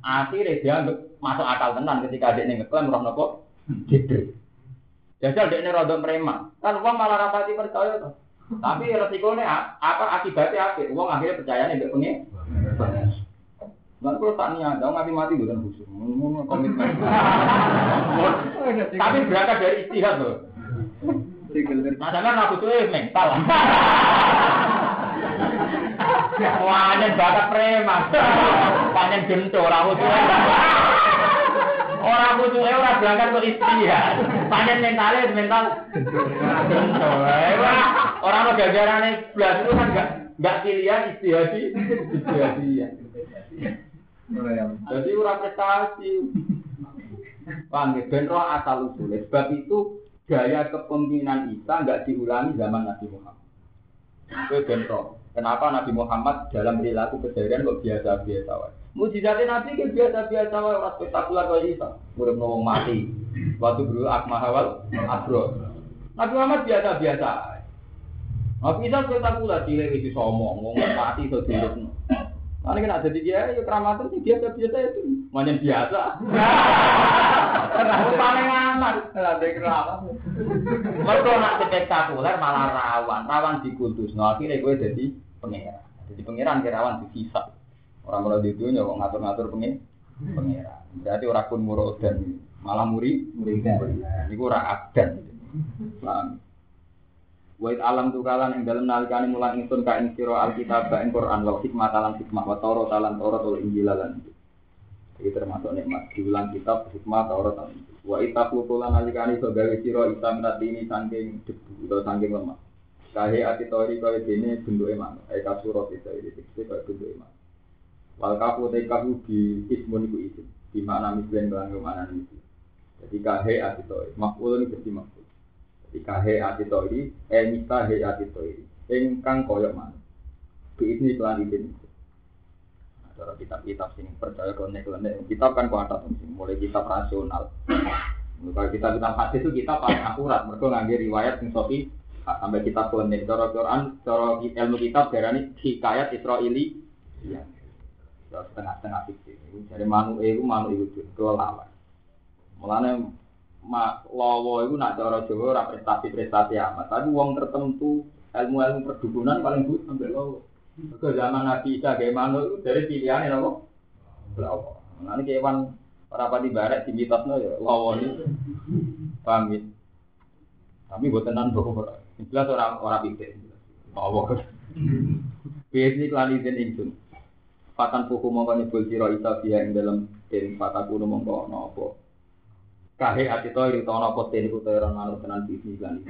akhirnya dia masuk akal tenan ketika dia ngeklaim roh nopo? Jibril Jajal dia ini rodok preman. Kan uang malah rapati percaya tuh. Tapi resikonya apa akibatnya apa? Uang akhirnya percaya nih pengen. Nggak perlu tak niat, dong mati mati bukan khusus. Komitmen. Tapi berangkat dari istihad loh. Nah, jangan aku tuh mental. Wah, bakat preman. Panjang gento, tuh. Orang kudu eh ora berangkat kok istihad. Panen mentale mental. Orang lo gagarane blas itu kan enggak enggak pilihan istihadi, istihadi ya. Jadi ora prestasi. Paham ya, ben roh asal usul. Sebab itu gaya kepemimpinan Isa enggak diulangi zaman Nabi Muhammad. Itu ben roh. Kenapa Nabi Muhammad dalam perilaku keseharian kok biasa-biasa wae? Mujizatnya Nabi kan biasa-biasa wae ora spektakuler kaya Isa. Urip nang mati. Waktu dulu akmah awal abro. Nabi Muhammad biasa-biasa. Nabi Isa spektakuler cilik wis omong, ngomong mati iso diuripno. Mana kan ada dia, ya keramatan sih biasa-biasa itu, mana biasa. Aku paling aman, ada keramatan. Mereka nak spektakuler malah rawan, rawan dikutus. Nah akhirnya gue jadi pengeran. Jadi pengeran kirawan dihisap. Orang mulai di dunia kok ngatur-ngatur pengen pengeran. Berarti orang pun murah dan malah muri muri Ini orang adan. Paham? Wait alam tu kalan yang dalam nalikani mulang ingsun ka ing sira alkitab ing Quran wal hikmah talan hikmah wa taurat talan taurat wal injil lan. Iki termasuk nikmat diulang kitab hikmah taurat talan. Wa tulan nalikani so gawe sira isa minat ini saking debu utawa saking lemah. Kahe ati tori kaya dene bentuke manuk. Eka surat itu iki kaya bentuke manuk. Wal kafu te kafu di ismun iku isim. Di mana mislen lan mana misi. Jadi kahe ati tori. Maf'ul ini berarti maf'ul. Ikahe atito ini, eh mikahe atito ini, ingkang koyok mana? Ini kelan izin. Cara kitab-kitab sing percaya konek konek, kitab kan kuat mulai kitab rasional. Kalau kita kitab hadis itu kita paling akurat, mereka ngambil riwayat yang sofi sampai kita klinik cara Quran, cara ilmu kitab darani hikayat Israili. Iya. Ya setengah-setengah fikih. Jadi manu itu manu itu kelelawar. Mulane ma lawa itu nak cara Jawa ora prestasi-prestasi amat, tapi wong tertentu ilmu-ilmu perdukunan paling but sampai lawa. Ke zaman Nabi Isa kayak manu itu dari pilihan ya lawa. Nanti kewan para pati barat di mitosno ya lawa ini. Paham ya? Tapi buat tenan bahwa jelas orang orang pikir. Lawa. Biasanya klan izin ingsun. Fatan puku mongko nyebul sira isa biya ing dalem den fataku mongko napa. Kahe ati to iri tono apa ten iku ora manuk tenan bisnis lan.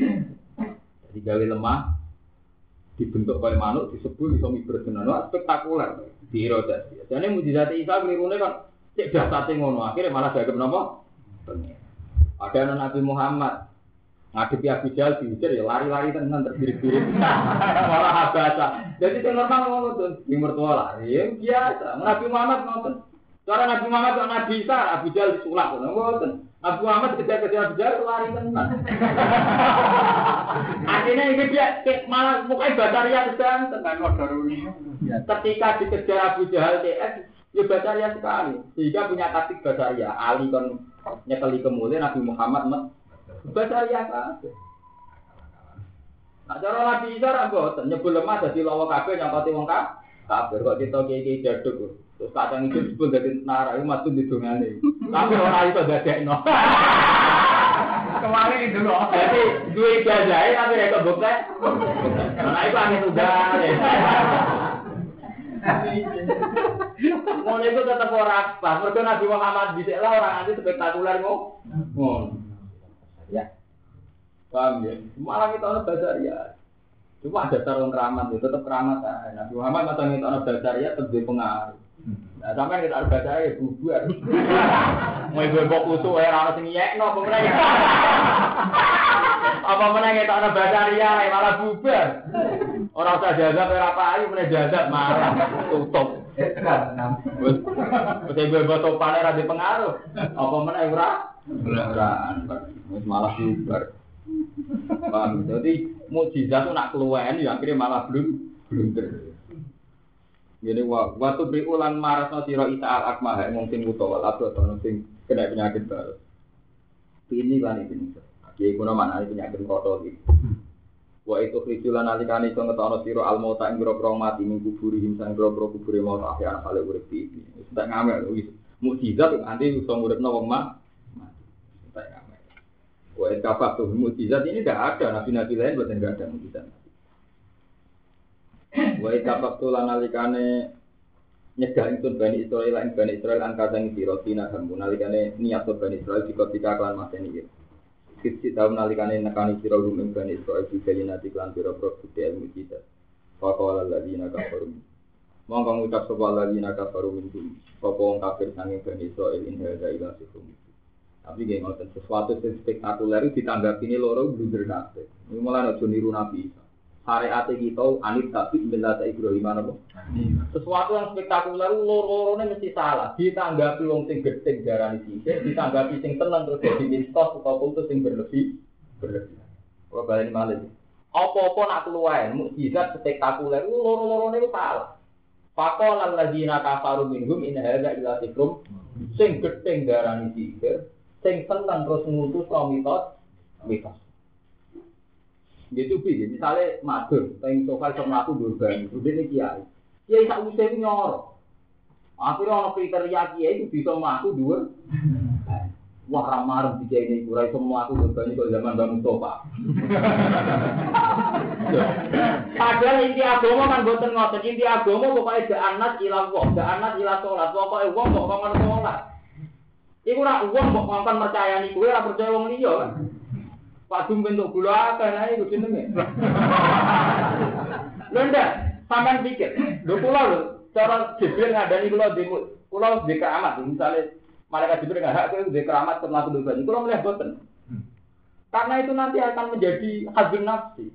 Jadi gawe lemah dibentuk kaya manuk disebut iso miber tenan. Spektakuler. Diro dadi. Jane mujizat Isa klirune kan cek dasate ngono akhirnya malah gagap napa? Ada Nabi Muhammad ngadepi Abu Jahal diujar ya lari-lari tenan terbirit-birit. Malah habasa. Jadi itu normal ngono tuh di mertua lari ya biasa. Nabi Muhammad ngoten. Cara Nabi Muhammad kok Nabi Isa Abu Jahal disulap ngono ngoten. Nabi Muhammad kejar-kejar Abu Jahal lari tenan. Akhirnya ini dia malah mukanya bataria sedang tenan ketika dikejar Abu Jahal TS ya bataria sekali. Sehingga punya taktik bataria Ali kan nyekeli kemudian Nabi Muhammad Basaria kabeh. Nah, cara Nabi Isa ra mboten nyebul lemah dadi lawa kabeh nyangkoti wong kabeh kok kita iki jaduk. Terus kadang itu disebut dadi nara iku matu di dongane. Tapi ora iso dadekno. Kemarin itu loh. Jadi duwe jajahe tapi rek kebukte. Nah itu angin udah. Ngono itu tetep ora pas. Mergo Nabi Muhammad dhisik lah orang nanti spektakuler ngono. Ya. Paham ya? Malah kita orang basaria. Cuma ada sarung keramat ya, tetap keramat. Nah, Nabi Muhammad masa kita orang basaria tetap di pengaruh. Nah, sampai kita orang basaria ya bubar. Mau ibu ibu kusuk ya, orang sing yekno, apa menang Apa menang kita orang basaria, ya malah bubar. Orang usah jazab, ya apa ayu, menang jazab, malah tutup. Terus ibu ibu topan ya di pengaruh. Apa menang ora? Beneran, malah bubar. Paham? Jadi mukjizat itu nak keluwen ya akhirnya malah belum blunder. Jadi waktu beri ulan maras no siro isa al akmah yang mungkin utawa atau atau mungkin kena penyakit baru. Ini kan ini. Kiai kuno mana penyakit kotor gitu. Wa itu khisulan alikane iso ngetono sira al mauta ing grogro mati ning kuburi himsang grogro kuburi mauta akhir ana kale urip iki. Sudah ngamel wis mukjizat nanti iso nguripno wong mah Wa kafah tuh mukjizat ini tidak ada nabi-nabi lain buat tidak ada mukjizat. Wa kafah tuh lanalikane nyegah itu bani Israel lain bani Israel angka sang siro tina kamu nalikane niat bani Israel jika tiga klan masa ini. Kisi tahu nalikane nekani siro rumeng bani Israel nanti klan siro pro bukti ilmu kita. Fakawala ladina kafarum. Mongko ngucap sapa ladina kafarum minkum. Sapa wong kafir sange bani Israel in hadza ila. Tapi gak ngoten sesuatu yang spektakuler itu ditanggapi ini loro blunder kabeh. Ini malah aja niru Nabi. Syariat kita anit tapi benda tak Ibrahim apa? Sesuatu yang spektakuler loro-lorone mesti salah. Ditanggapi wong sing gedhe darani sithik, ditanggapi sing tenang terus jadi mistos atau putus sing berlebih berlebih. Kalau balik malih. Apa-apa nak keluar mukjizat spektakuler loro-lorone itu salah. Faqala alladziina kafaru minhum in hadza illa sikrun sing gedhe darani sithik sing seneng terus ngutus kau mitos. Mitos. Gitu bi misalnya madur teng sofa iso mlaku durban udah ini kiai. Kiai sak usah nyoro. Akhirnya orang kriteria kiai itu bisa mlaku dua Wah ramar di kiai ini kurang semua aku durban kalau zaman Bang Mustafa. Padahal inti agama kan boten ngoten inti agama pokoknya gak anak ilah wong, gak anak ilah sholat, pokoknya wong kok ngomong sholat. Iku ora wong mbok ngongkon percayani kowe ora percaya wong liya kan. Pak Dum bentuk gula akeh ae iku jenenge. Lho ndak, sampean pikir, lho kula lho cara Jibril ngadani kula di kula di keramat misalnya malaikat Jibril nggak hak kowe di keramat ke mlaku dosa. Kula melihat boten. Karena itu nanti akan menjadi hazin nafsi.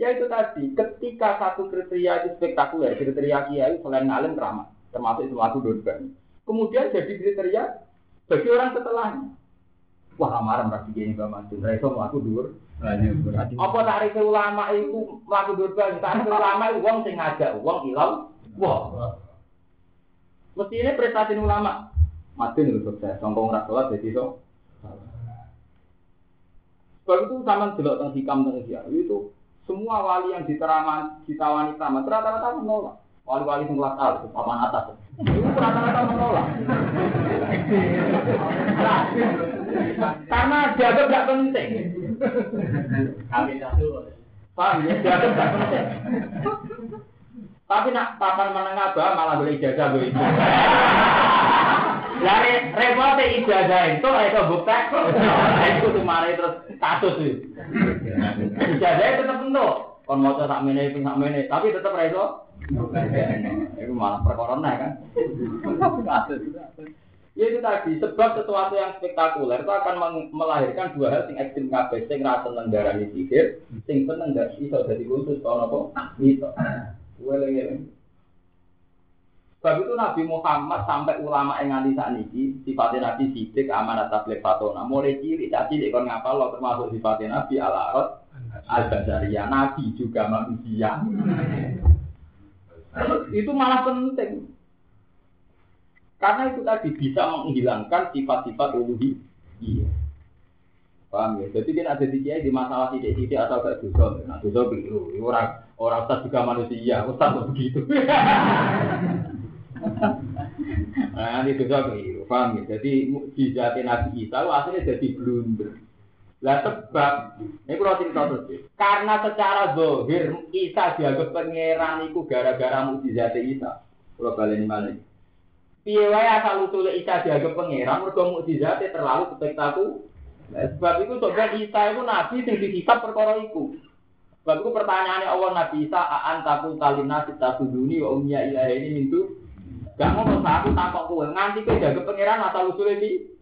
Ya itu tadi, ketika satu kriteria itu spektakuler, kriteria kiai selain ngalim keramat, termasuk itu lagu dosa. Kemudian jadi kriteria bagi orang setelahnya. Wah, amaran pasti gini Mbak Mansur. Nah, itu aku dur, Apa tarife ulama itu mlaku durban? Tarife ulama itu wong sing ngajak wong ilang wah. Mestine prestasi ulama. Mati nih sukses, sombong rak sholat jadi so. Sebab itu sama delok tentang hikam tentang itu semua wali yang diteraman, ditawani tamat rata-rata menolak. Wali-wali yang kelas A, papan atas. Itu rata-rata menolak. Nah, karena dianggap tidak penting. Kami satu. Paham ya? Dianggap tidak penting. Tapi nak papan menengah bawah malah boleh ijazah boleh ijazah. Lari repot ijazah itu itu bukti. Itu cuma terus status itu. Ijazah itu tetap bentuk. Kon mau tak mene ping sak mene, tapi tetap iso. Itu malah perkara kan. Ya itu tadi, sebab sesuatu yang spektakuler itu akan melahirkan dua hal sing ekstrim kabeh, sing ra seneng darani sihir, sing seneng gak iso dadi khusus kalau apa? Iso. Weleng-weleng. Sebab itu Nabi Muhammad sampai ulama yang nganti saat ini, sifatnya Nabi sidik, amanat tabligh fatona. Mulai cilik, tak cilik, kon ngapal lo termasuk sifatnya Nabi al-Arad, al-Basariyah. Nabi juga manusia. Itu malah penting. Karena itu tadi bisa menghilangkan sifat-sifat uluhi. Iya. Paham ya? Jadi kan ada di di masalah titik-titik atau gak dosa. Nah, dosa keliru. Orang orang ustaz juga manusia, ustaz kok begitu. nah, ini dosa keliru. Paham ya? Jadi mukjizat Nabi Isa itu aslinya jadi blunder. Lah sebab, ini kalau cerita terus. Karena secara zohir Isa dianggap pangeran itu gara-gara mukjizat Isa. Kalau balik ini? Piye wae asal usule Isa dianggap pangeran, mergo mukjizate terlalu spektakuler. Nah, sebab itu sebenarnya Isa itu nabi sing dihisab perkara iku. Sebab itu pertanyaannya Allah Nabi Isa, "Aan taku talina kita suduni wa umya ilaha ini mintu." Gak ngomong aku takok kowe, nganti kowe jaga pangeran asal usule iki.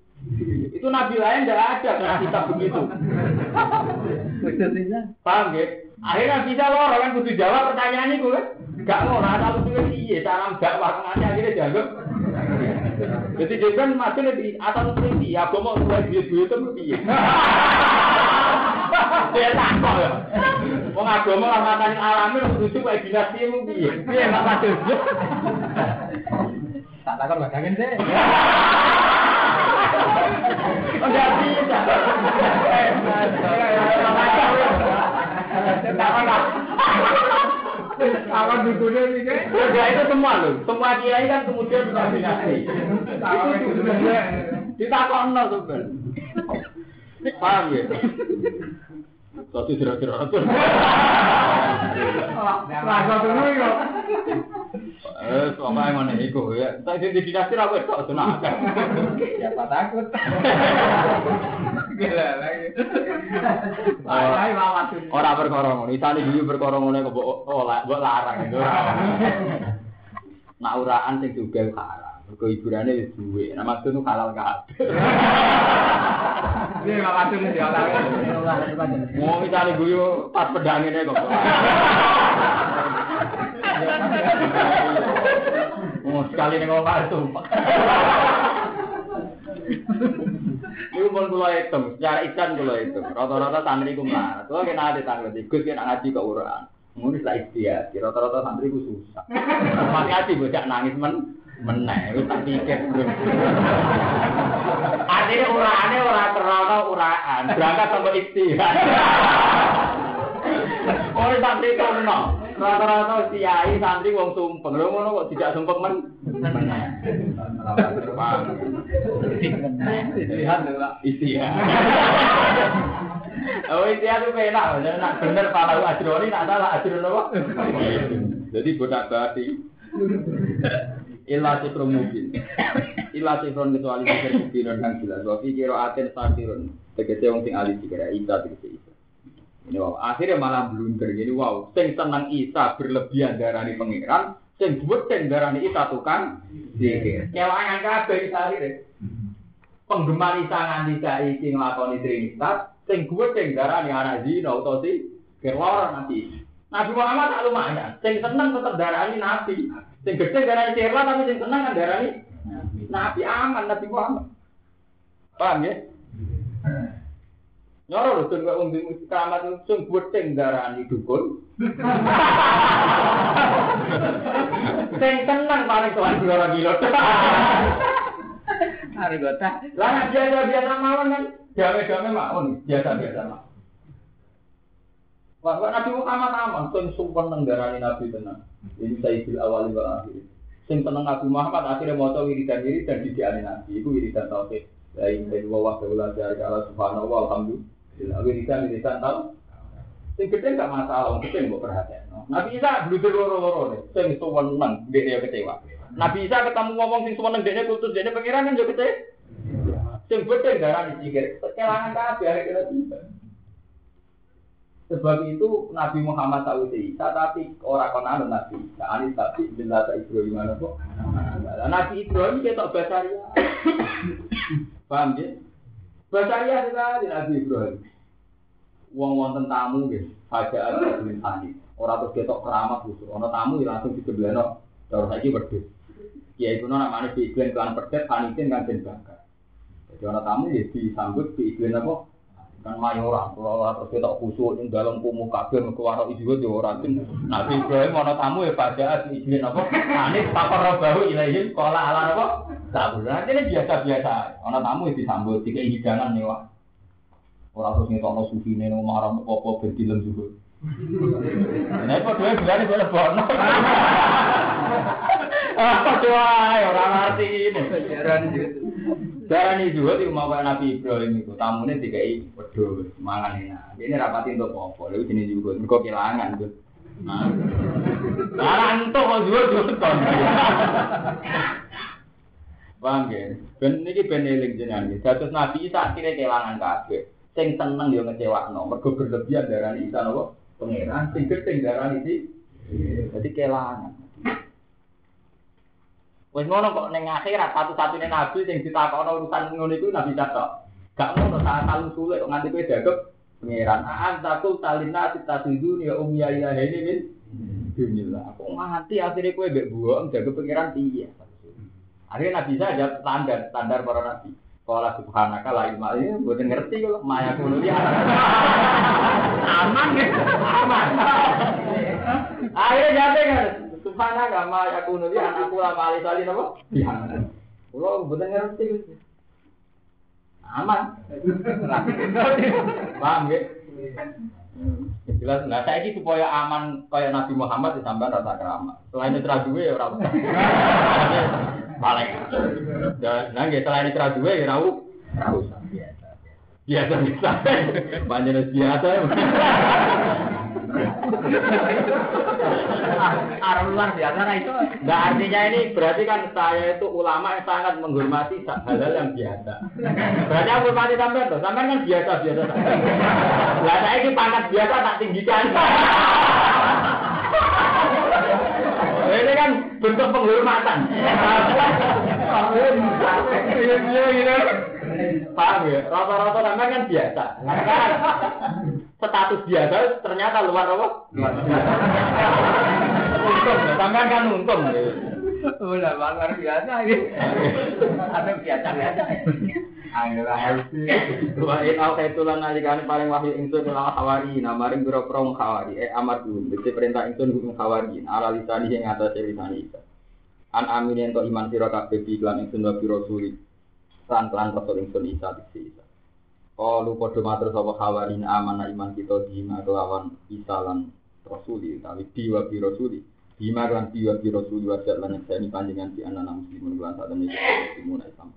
Itu nabi lain tidak ada kena kitab begitu. Paham ya? Akhirnya bisa loro kan kudu jawab pertanyaan itu kan. Gak ngono asal usule piye cara dakwah nganti akhirnya jaga. Jadi dia kan masih lebih asal usule piye, aku mau mulai duit-duit itu piye. Dia takut ya. Wong agama lah matane alami lucu kayak dinasti mu piye. Piye mak maksud. Tak takon bagangan deh. Enggak bisa. Awan dukune iki. Enggak itu semua loh. Semua kiai kan kemudian dinasti. Awan dukune. Ditakokno tuh ben. Paham ya? Satu kira-kira apa? Lah kok ngono iki kok. Eh, sama yang mana iku ya. Tapi di dinasti apa itu sunah. Siapa takut? Gila lagi. Ayo mawat. Ora perkara ngono, isane dhewe perkara ngono kok mbok oh, mbok larang itu. Nak uraan sing juga haram. Mergo hiburane wis duwe. Nah maksud nu halal kabeh. Iya mawat itu dia tahu. Mau isane guyu pas pedang ini kok. Oh, sekali ning omah sumpah. Iku pun kula hitung, secara ikan kula hitung. Rata-rata santri ku melarat. Kula kena ada tanggal ikut kena ngaji ke uraan. Ngono lah ikhtiar. Rata-rata santri ku susah. Pas ngaji bocah nangis men meneh wis tak pikir. Artinya uraane ora kerono uraan, berangkat sama ikhtiar. Oh, santri kono. Rata-rata kiai santri wong sumpeng. Lho ngono kok tidak sumpeng men. Lihat lho. Iya. Oh iya itu jadi nak bener palau ajroni, nak salah ajron apa? Jadi bodak bati. Ilah sifrun mungkin. Ilah sifrun kecuali sifir mungkin kang jelas. Wafi kiro aten santirun. Tegese wong sing alih dikira Isa tegese Isa. Ini wow, akhirnya malah blunder gini wow. Sing seneng Isa berlebihan darani pangeran, sing buat sing darani Isa tukang sihir. Kewangan kabeh Isa akhirnya penggemar Isa nganti saiki nglakoni trinitas, sing gue sing darani anak zina utawa si kelor nanti. Nabi Muhammad tak lumayan, sing seneng tetep darani nabi. Sing gede darani sirla tapi sing seneng kan darani nabi aman Nabi Muhammad. Paham ya? Nyoro lho sing kok umbi keramat sing beting darani dukun. Sing tenang paling tuan kilo kilo. Argota. Lah nek biasa biasa mawon kan gawe-gawe mawon biasa biasa mawon. Wah, Nabi Muhammad aman, sing sumpah nang darani Nabi tenan. Ini sayyidul awal wa akhir. Sing tenang Nabi Muhammad akhirnya maca wiridan wiridan di diane Nabi. Iku wiridan tauhid. La ilaha illallah wa la ilaha illallah subhanahu wa alhamdulillah. Wiridan wiridan tau. Sing gede gak masalah, gede mbok perhatian. Nabi Isa bluder loro-loro nih. Sing suweneng, dia dia kecewa. Nabi Isa ketemu ngomong sing suweneng dene putus dene pengiran kan yo kecewa. Sing gede darani sikir. Kelangan kabeh akhirnya bisa. Sebab itu Nabi Muhammad tahu Isa tapi orang konan Nabi Isa. Ani tapi bila tak Ibrahim mana kok? Nabi Ibrahim kita basaria. Paham ya? Basaria sekali Nabi Ibrahim. Wong wonten tamu nggih, saja ada tulisane. Ora terus ketok keramat khusus. Ana tamu ya langsung disebeleno. Cara saiki wedhus. Ya iku namanya diiklan kan pedet, panitin kan. Jadi ana tamu ya disambut diiklan apa? Kan mayoran kalau ora terus ketok kusuk ing dalam kumuh kabeh mergo ora ijo yo ora tin Nabi Ibrahim ana tamu ya pada izin apa anis pakar bahu ilahi kala ala apa tak bulan ini biasa-biasa ana tamu ya disambut dikai hidangan mewah ora terus ngetokno sufine nang marah apa ben dilem juga Nah, kok dhewe bilane boleh bono. Apa doa ora ngerti ini. Jaran gitu. Darah ini juga di rumah Nabi Ibrahim itu tamunya dikai wedhus mangan enak. Ini rapati untuk apa? Lalu sini juga mereka kehilangan tuh. Nah, antuk kok juga juga kon. Paham ya? Ben ini ben eling jenengan. Dados Nabi Isa akhirnya kehilangan kabeh. Sing seneng yo ngecewakno, mergo berlebihan darah Isa nopo? Pangeran sing gedeng darah iki. Jadi kehilangan. Wes ngono kok ning akhirat satu-satunya nabi sing ditakokno urusan ngono iku nabi Isa. Gak ngono saat talu sulit kok nganti kowe dagep pangeran. Aan takul talina titasidu ya um ya ya ini min. Bismillah. Kok nganti akhirnya kowe mbek buok dagep pangeran piye? Akhirnya nabi Isa ada standar standar para nabi. Kala subhanaka la ilma ini mboten ngerti kok maya kuno ya. Aman ya. Aman. Akhirnya jate kan Subhana kama yakunu li anakku lama ali salin apa? Iya. Kulo mboten ngerti. Aman. Paham nggih? Jelas, nah saya supaya aman kayak Nabi Muhammad disambar rasa keramat. Selain itu duwe ya ora usah. Paling. Nah, nggih selain itu duwe ya ora usah. Biasa. Biasa biasa. Banyak biasa. Arullah biasa nah itu. Nah artinya ini berarti kan saya itu ulama yang sangat menghormati hal-hal yang biasa. Berarti aku hormati sampean tuh, sampean kan biasa biasa. Lah saya ini pangkat biasa tak tinggikan. ini kan bentuk penghormatan. Iya iya Paham ya? Rata-rata sampean kan biasa. Status biasa ternyata luar apa? Luar biasa. untung, sampean kan untung. Udah luar biasa ini. Ada biasa biasa. Ayo Wa in au kaitulan nalikane paling wahyu ingsun namaring hawari eh amar dulu dadi perintah ingsun hukum hawari ala lisani ing atase lisani isa an amin ento iman sira kabeh di iklan ingsun wa biro suri lan lan rasul ingsun isa diksi isa Kalu padha matur sapa hawarin amanah iman kita dina kelawan isa lan rasuli tapi diwa bi rasuli. Dima lan diwa bi rasuli wa lan seni panjenengan di anak muslimun lan sadene muslimun Islam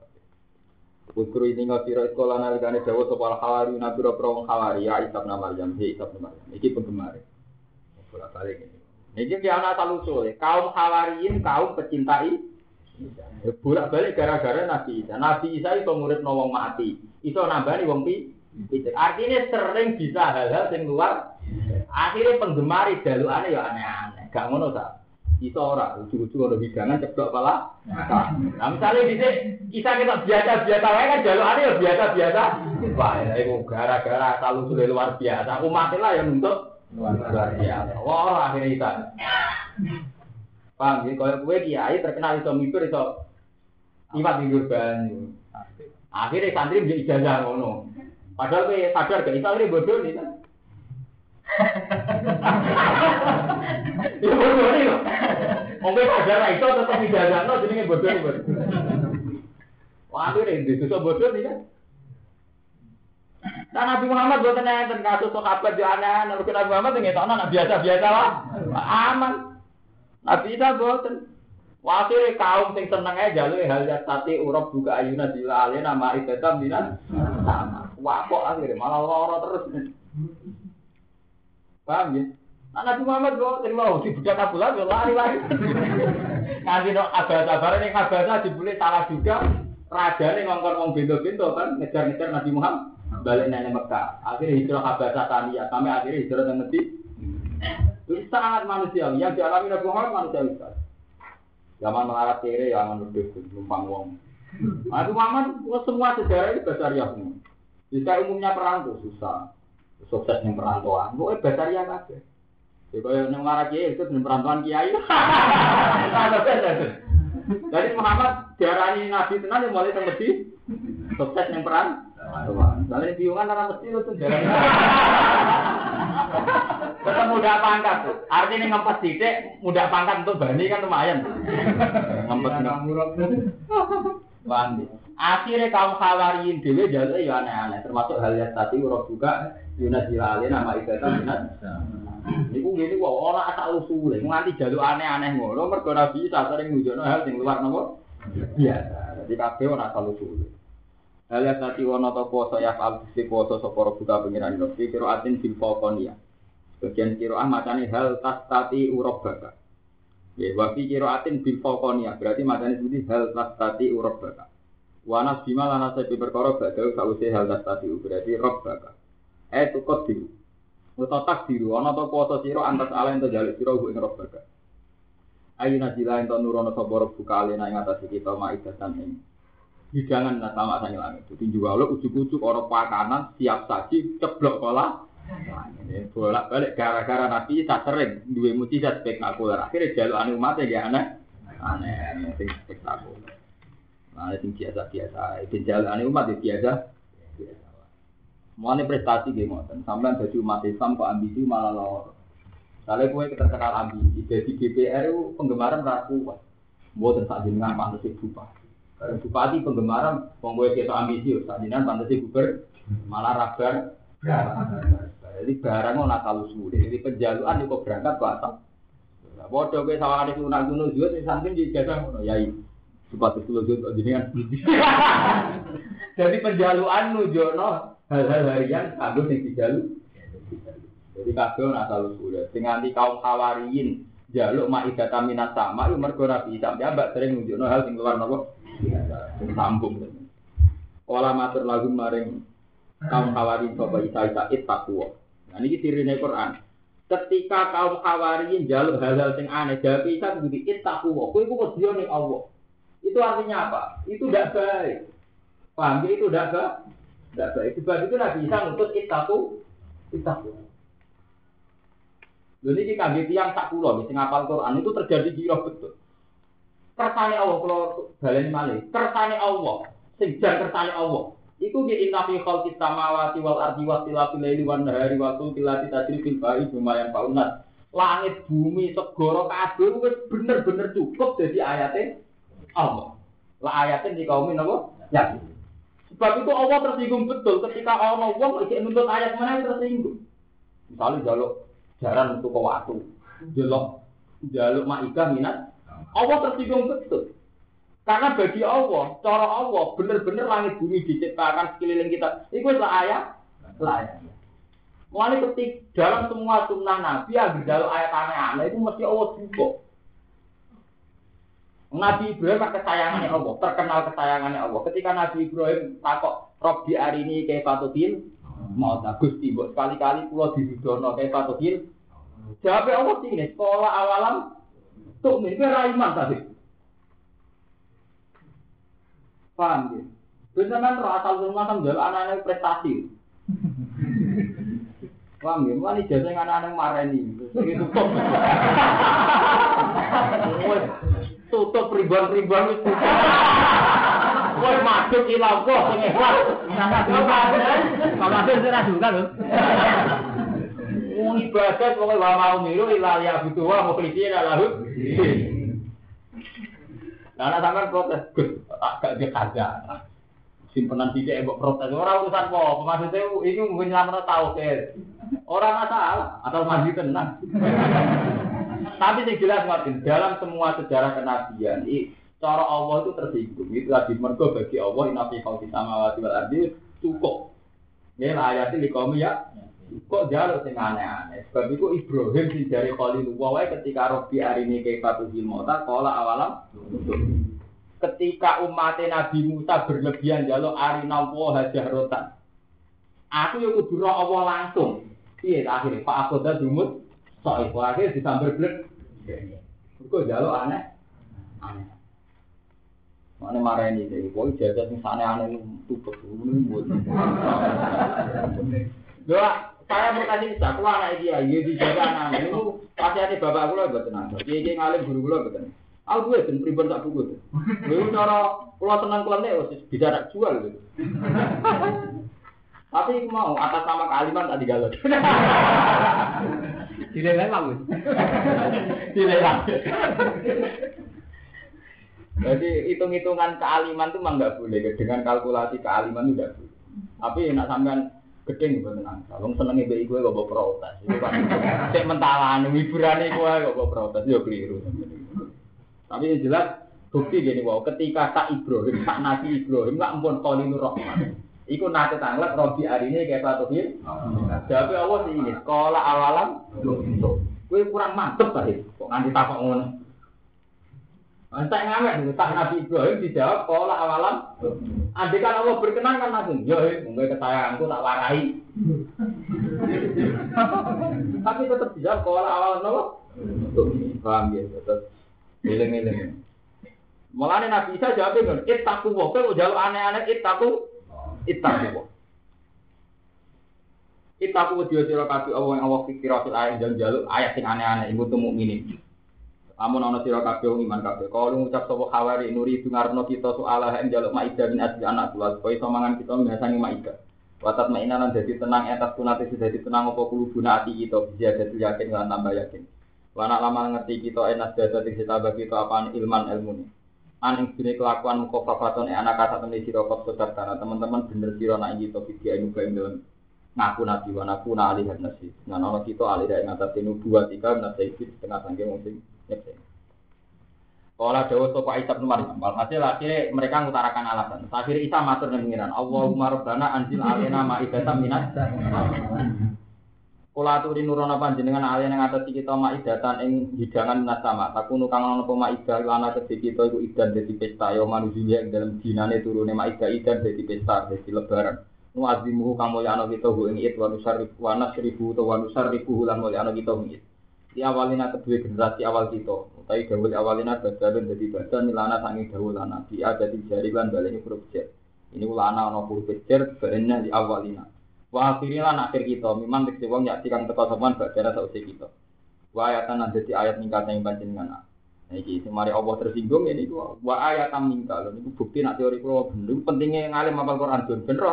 Ukru ini nggak kira sekolah nalikane dawa sopal hawari nabiro pro hawari ya isab nama Maryam he isab nama Maryam. Iki penggemar bolak balik ini. Ini dia anak asal usul kaum hawariin kaum pecintai. Bolak balik gara-gara Nabi Isa. Nabi Isa itu murid nawang mati itu nambah wong pi artinya sering bisa hal-hal yang luar akhirnya penggemar jalukane ya aneh-aneh gak ngono tak Iso ora, ujung-ujung ada hidangan ceblok pala. Nah, misalnya di sini kita kita biasa-biasa wae kan jalukane ya biasa-biasa. Wah, ya itu gara-gara selalu sudah luar biasa. Umat lah yang untuk luar biasa. Wah, akhirnya kita. Paham ya? Kalau gue kiai terkenal iso mikir iso iwat di banyu. Akhirnya santri menjadi ijazah ngono. Padahal kowe sadar gak iso akhirnya bodoh nih kan. Ya bodoh nih. Wong kowe sadar ra iso tetep dijagakno jenenge bodoh nih. Wah, akhirnya itu bodoh nih kan. Nah Nabi Muhammad buat nenten kasus sahabat di aneh, Nabi Muhammad ngetokno biasa-biasa lah, aman. Nabi Isa buatan. Wakil kaum sing seneng aja jalur hal tati urap juga ayuna dilale nama ibadah minan sama. Wah kok akhirnya malah loro terus. Paham ya? Nah, Nabi Muhammad kok terima di budak kabulan yo lari-lari. Nganti no abah-abah ning abah dibule salah juga. Raja nih ngongkon wong bento-bento kan ngejar-ngejar Nabi Muhammad balik nanya Mekah. Akhirnya hijrah Habasah Tania, kami akhirnya hijrah ke Medina. Itu sangat manusiawi. Yang dialami Nabi Muhammad manusiawi sekali. Zaman melarat kiri, zaman berdua, numpang wong. Nabi Muhammad semua sejarah itu ya semua. Jika umumnya perang itu susah. Sukses yang perantauan. Pokoknya basaria kabeh. Jadi kalau yang melarat kiri itu perantauan kiai. Jadi Muhammad diarani Nabi tenan yang mulai tempat sukses yang perang. Misalnya biungan orang mesti itu jalan. Mudah pangkat tuh. Artinya ngempet sidik, mudah pangkat untuk bani kan lumayan. Ngempet Bandi. Akhirnya kaum khawariin dewe jalur ya aneh-aneh. Termasuk hal yang tadi urut juga Yunus Jilalin nama ibadah Yunus. Iku gini kok ora asal usule, nganti jalur aneh-aneh ngono mergo Nabi sering ngujono hal sing luar nopo biasa. Jadi kabeh ora asal usule. Halia tati wono to poso ya fal si poso soporo buka pengiran fi kiro atin bil fokonia. Sebagian kiro ah macane hal tas tati urok baka. Ya wafi kiro atin bil fokonia berarti macane seperti hal tas tati urok baka. Wanas bima lana sepi perkara badau sausi hal tas tati berarti rok baka. Eh tukot diru. Utawa tak diru ono to poso siro antas ala ento jalik siro hu ing rok baka. Ayu najila ento nurono soporo buka alena ing atas kita maidatan ini hidangan nah sama sang langit. Jadi juga lo ujuk-ujuk orang pakanan siap saji ceblok pola. Ini bolak balik gara-gara nabi tak sering dua mujizat spektakuler. Akhirnya jalur anu umat ya aneh, aneh, sing spektakuler. Nah, sing biasa biasa. Itu jalur anu umat ya biasa. Mau prestasi gitu, sampai jadi umat Islam kok ambisi malah lor. Kalau gue kita kenal ambisi, jadi DPR itu penggemaran ragu, buat saat jenengan pantas ibu. Karena bupati penggemaran, wong gue kita ambisius, tadinya pantas guber, malah rabar. Jadi barang mau nakal sulit, jadi penjaluan kok berangkat ke atas. Bodoh gue sama ada sunan gunung juga, sih santin di jasa ngono yai. Sepatu sepuluh juta jadi kan. Jadi penjaluan nujono hal-hal harian kagum yang dijalu. Jadi kagum nakal sulit. Dengan di kaum hawariin jaluk ma'idata minat sama, itu mergo nabi sampai mbak sering nunjukno hal yang luar nopo sambung. Olah matur lagu maring kaum kawarin sapa isa isa it takwa. Nah ini sirine Quran. Ketika kaum kawarin jalur hal-hal sing aneh, isa begitu it takwa. Kowe iku wedi ning Allah. Itu artinya apa? Itu tidak baik. Paham ya? Itu tidak baik. Tidak baik. Sebab itu Nabi Isa ngutus itaku, itaku. Jadi ini kaget tiang tak pulau, sing ngapal Quran itu terjadi di betul kersane Allah kalau balen malih kersane Allah jan kersane Allah iku di inna fi khalqis samawati wal ardi wa tilafil laili wan nahari wa tilati tadri fil ba'i lumayan paunat langit bumi segoro kabeh wis bener-bener cukup jadi ayatnya Allah. Lah ayatnya di kaum apa ya sebab itu Allah tersinggung betul. Ketika Allah wong iki nuntut ayat mana tersinggung. Misalnya jaluk jaran untuk ke waktu jaluk jaluk maika minat Allah tersinggung betul. Karena bagi Allah, cara Allah, benar-benar langit bumi diciptakan sekeliling kita. Itu adalah ayat, ayat. Mulai ketik dalam semua sunnah Nabi, agar dalam ayat aneh-aneh itu mesti Allah juga. Nabi Ibrahim kesayangannya Allah, terkenal kesayangannya Allah. Ketika Nabi Ibrahim takut Rob di hari ini kayak patutil, mau bagus tiba sekali-kali pulau di Widono kayak patutil. Jawabnya Allah sih sekolah awalam Tuh, ini iman tadi. Paham ya? Bisa kan roh asal rumah kan jual anak-anak prestasi. Paham ya? Mana jasa yang anak-anak marah ini. Tutup. Tutup ribuan-ribuan itu. Woi, tawaduk ila Allah sing ikhlas. Kalau ada ora juga lho. Wong ibadah pokoke wa mau miru ila ya butuh wa mukhlisina lahu. Nah, ana sampean protes, Gus, tak gak dia kaza. Simpenan tidak mbok protes. Ora urusan apa, maksudnya ini mungkin nyelametno tauhid. Ora masalah, atau mandi tenang. Tapi yang jelas ngerti, dalam semua sejarah kenabian, cara Allah itu tersinggung. Itu tadi mergo bagi Allah inafi khalqis samawati wal ardi cukup. Lah ayat ini kaum ya. Kok jaluk sing aneh-aneh. Sebab itu Ibrahim sing dari Khalilullah wae ketika Rabbi arini kaifatu mota kala awalam ketika umat Nabi Musa berlebihan jaluk arina wa rotan. Aku yo kudu Allah langsung. Iya akhirnya Pak Akoda dumut sok iku akhirnya disambar blek. Kok jaluk aneh? Aneh. Mana marah ini jadi, kau sing sana aneh tuh ini buat. Doa saya berkasih bisa, aku anak dia, dia dijaga anak itu pasti ada bapak aku lah buat tenang. Dia dia ngalim guru guru betul. Aku gue dan pribadi tak buku tuh. Lalu cara pulau tenang kelam deh, bisa tak jual gitu. Tapi mau atas nama kalimat tak digalut. Tidak bagus. Tidak kan. Jadi hitung-hitungan kealiman itu memang nggak boleh. Dengan kalkulasi kealiman itu nggak boleh. Tapi nak sampean gedeng gue tenang. Kalau seneng ibu gue gak bawa protes. Itu kan cek mentalan, hiburan gue gak bawa protes. Yo keliru. Tapi yang jelas bukti gini wow. Ketika tak Ibrahim, tak Nabi Ibrahim nggak ampun Khalilur Rahman. Iku nate tanglet Robi hari ini kayak satu hil. Jadi Allah sih ini sekolah awalan. Gue kurang mantep tadi. Kok nganti takut ngono. Entah ngamek tak Nabi Ibrahim dijawab pola awalan. Andai kan Allah berkenan kan langsung, yo mungkin ketayanganku tak warai. Tapi tetap dijawab pola awalan apa? Paham ya, tetap eling-eling. Mulane Nabi Isa jawab dengan ittaqu wa kowe jaluk aneh-aneh ittaqu ittaqu wa. Ittaqu dia sira Allah yang Allah fikir ayat dan jaluk ayat sing aneh-aneh iku temu mukminin. Amun ana sira kabeh wong iman kabeh. Kalau ngucap sapa khawari nuri itu kita soal ing jaluk maida bin asli anak kula supaya iso mangan kita biasane maida. Watat mainan lan dadi tenang atas kunate dadi tenang apa kulubuna ati kita bisa dadi yakin lan tambah yakin. Wana lama ngerti kita enas dadi dadi tambah kita apaan ilman ilmu ini. Aning sini kelakuan mukofafaton anak kata temen sira kok sedar teman-teman bener sira nak kita inu kae dalam ngaku nabi wa naku na alih nasi. Nah, kita alih dari ngatas ini dua nasi setengah sangking mungkin Kala Dawa Sopo Isa bin Maryam. Hasil akhirnya mereka mengutarakan alasan. Akhirnya Isa matur dengan pengiran. Allahumma rabbana anzil alena ma'idatan minat. Kula aturi nurono panjenengan alena yang atas kita ma'idatan ing hidangan minat sama. Takunu kang ana ma'idah lana kedhe kita iku idan dadi pesta ya manusia ing dalam dinane turune ma'idah idan dadi pesta dadi lebaran. Nu azimuhu kang mulyana kita ing it wa nusarrifu wa nasrifu wa nusarrifu lan mulyana kita ing di awalina kedua generasi awal kita. Tapi dawul awalina badalun jadi badan milana sangi dawul lana. Di ada di jari lan baleni huruf ini ulana ono huruf jar bahannya di awalina wa akhirnya lan akhir kita. Memang diksi wong yakti kang teko sopan badana sausi kita. Wa ayatan dadi ayat yang panjenengan. Nah, ini semari Allah tersinggung ini wa ayatan ningkat. Ini bukti nak teori kulo bener. Pentingnya ngalim apal Quran bener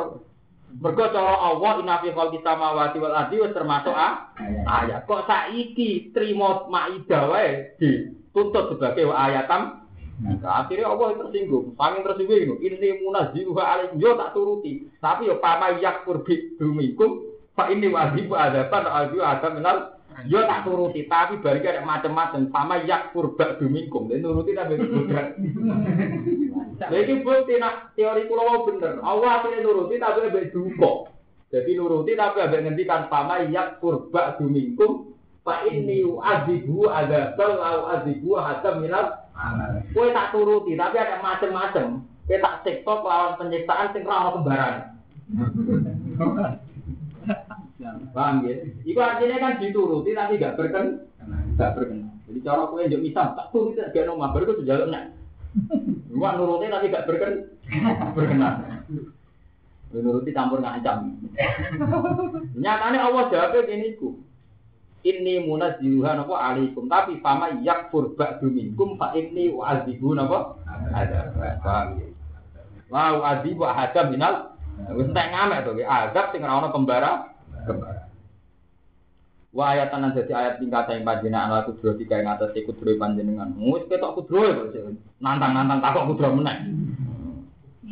Mergo cara Allah inna fi khalqis samawati wal ardi wis termasuk ah, ayat. Kok saiki trimo maidah wae dituntut sebagai ayatam? Nah, akhirnya Allah tersinggung, saking tersinggung ini, ini munazziluha alaikum, yo tak turuti, tapi yo pama yak kurbi dumikum, pak ini wajib ada pada wajib ada menal, yo tak turuti, tapi balik ada macam-macam, sama yak kurba dumikum, dan nuruti tapi bukan. Lagi bukti nak teori pulau bener. Allah akhirnya nuruti tapi lebih duko. Jadi nuruti tapi lebih ngendikan pama yak kurba dumingkum. Pak ini azibu ada bel au azibu ada minat. Kue tak turuti tapi ada macam-macam. Kue tak tiktok lawan penyiksaan sing ramah kembaran. Paham ya? Itu artinya kan dituruti tapi gak berken, gak berkenan. Jadi cara kue yang misal tak turuti gak nomor baru itu sejalannya. Cuma nuruti tapi gak berken berkenan. Nuruti campur ngancam. Nyatanya Allah jawabnya gini ku. Ini munazziluha napa alaikum tapi fama yakfur ba'du minkum fa inni wa'adzibu napa ada. Paham ya? Wow, adi buat hadam minal. Wis entek ngamek to, adab sing ora ono kembara. Kembara. Wa ayat nan dadi ayat tingkat yang panjenengan ala kudro tiga yang atas ikut kudro panjenengan. Wis ketok kudro ya, nantang-nantang takok kudro meneh.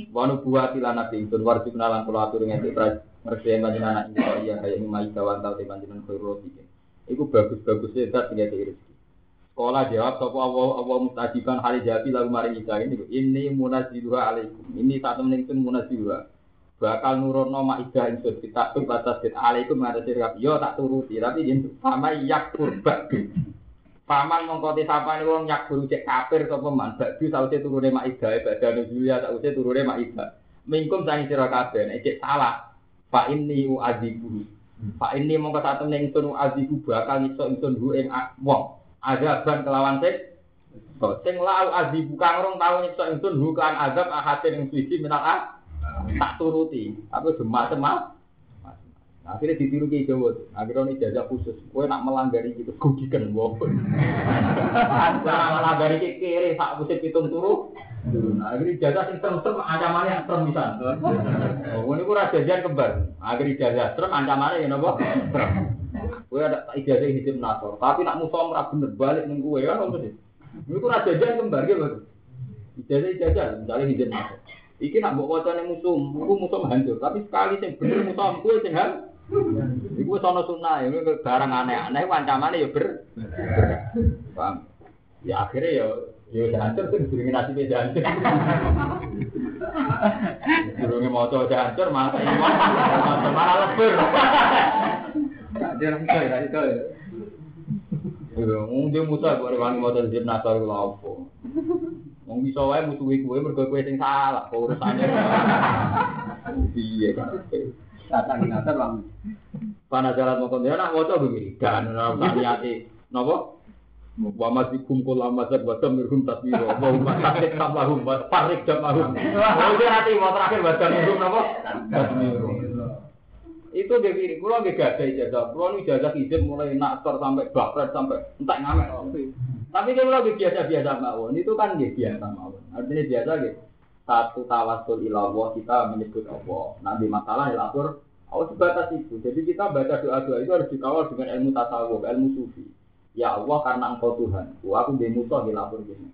Wa nubuwati lan nabi itu warji kenalan kula atur ngene ngerti panjenengan anak itu iya kaya ini mai kawan tau panjenengan khairul Iku bagus-bagus ya zat tinggal rezeki. Sekolah jawab sapa Allah Allah mustajiban hari jadi lalu mari kita ini ini munaziluha alaikum. Ini satu menit pun munaziluha. Bakal nurono maidah insud kita tuh batas kita alaikum ada sirap. Yo tak turuti tapi ini sama yak purba. Paman mongkoti sapa nih wong yak buru cek kafir sapa man. Badu sausé turune maidah badan Julia sausé turune maidah. Mingkum sangi sira kabeh nek cek salah. Pak ini uazibu. Pak ini mongko satu menit ingsun uazibu bakal ngisok ingsun hu ing wong azaban kelawan sik sing lau azibu kang rong tau nyiksa ingsun bukan azab ahatin ing suci minal ah tak turuti tapi demak semak akhirnya ditiru ke Jawa akhirnya ini jajah khusus gue nak melanggari gitu gugikan wong nak melanggari ke kiri sak musim pitung turu Nah, akhirnya jajah sing serem-serem ancamannya yang serem bisa. Oh, ini kurang jajan kembar. Akhirnya jajah serem ancamannya ya serem. Gue ada tak ijazah hidup nasor, tapi nak musuh merah bener balik nih gue kan sih? Ini tuh raja jangan kembar gitu. Ijazah ijazah, misalnya hidup nasor. Iki nak bawa wajah musuh, gue musuh hancur. Tapi sekali sih bener musuh gue sih hal. Iku sono sunnah, ini barang aneh-aneh, ancamannya ya ber. Paham? Ya akhirnya ya Ya hancur tuh diskriminasi dia hancur. Durungnya mau coba hancur malah iman, malah lebur. Dia orang itu ya, itu ya. Wong dia kok rewangi motor jip nasar kula opo. Wong bisa wae musuhi kowe mergo kowe sing salah urusane. Piye kan. Datang nasar bang. Pana jalan mau dia nak motor begini. Dan niati. Napa? Wa masikum kula masak wa tamirhum tasmiro. Wa hum tasik tamahum wa parik jamahum. Dia nanti mau terakhir wa tamirhum napa? Tasmiro. itu dia kiri, kulo nggak gak ada ijazah, kulo ijazah izin mulai naktor sampai bakret sampai entah ngamek. Tapi kalau lagi biasa-biasa mawon, itu kan dia biasa mawon. Artinya biasa gitu. Satu tawasul ilallah kita menyebut Allah. Nanti masalah ya lapor, Allah sebatas itu. Jadi kita baca doa-doa itu harus dikawal dengan ilmu tasawuf, ilmu sufi. Ya Allah karena engkau Tuhan, aku di musuh di lapor gini.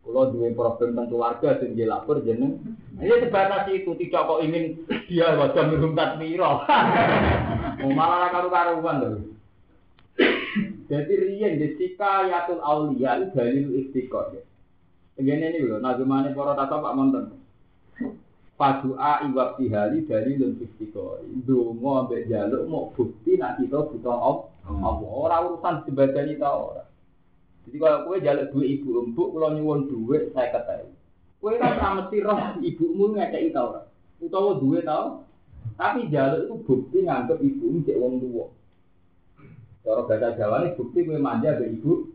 Kalau dua problem tentang keluarga dan dia lapor jeneng. Ini sebatas itu tidak kok ingin dia wajah minum miro. Mau malah karu karuan loh. Jadi rian di yatul aulia itu dalil istiqor ya. Begini ini loh, nazumane para tata pak monten. Padua iwak tihali dari lun istiqor. Dungo ambek jaluk mau bukti nak kita butuh Allah. Orang urusan sebadani tau orang. Jadi kalau kue jaluk dua ibu empuk, kalau nyuwun duit saya ketahui. Kue kan sama roh ibumu ngekei tau ora. Utawa duit tau. Tapi jaluk itu bukti nganggep ibu cek wong tua. Cara bahasa Jawa ini bukti kue manja ke ibu.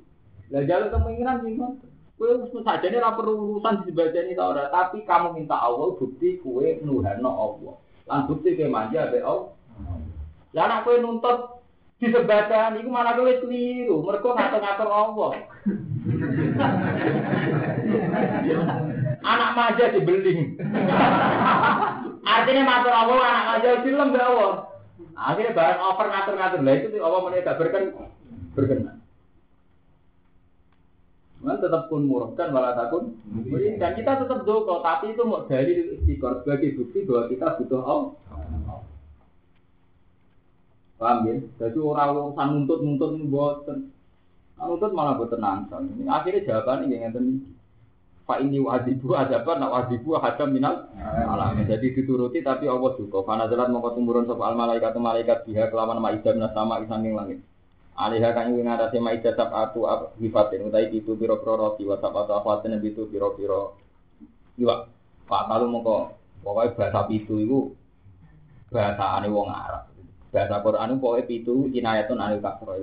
Lah jaluk kemungkinan sih Kue harus saja ini perlu urusan di sebagian ini tau ora. Tapi kamu minta Allah bukti kue nuhano Allah. Lan bukti kue manja be Allah. Lah anak kue nuntut di sebatan itu malah kowe keliru mereka ngatur-ngatur Allah anak maja dibeling artinya matur Allah anak maja film gak Allah akhirnya barang over ngatur-ngatur lah itu Allah menit gak berken berkenan Man tetap pun murahkan malah takun dan kita tetap doko tapi itu mau dari istiqor sebagai bukti bahwa kita butuh Allah Paham ya? Jadi orang urusan nuntut-nuntut ini boten. Nuntut malah nangsa. Ini akhirnya jawabannya yang ngeten Pak ini wajibu adaban, nak wajibu hadam minal alam. Jadi dituruti tapi Allah juga. Karena jalan mau tumurun soal malaikat malaikat biha kelaman maidah sama isanging langit. Alihah kan yang ngatasi maidah sabatu hifatin. Utai itu biro-biro roti wa sabatu afatin itu biro-biro. Iya. Pak mau kok pokoknya bahasa itu itu bahasa aneh wong Arab. Bahasa Quran itu pokoknya pitu inayatun anil kasro.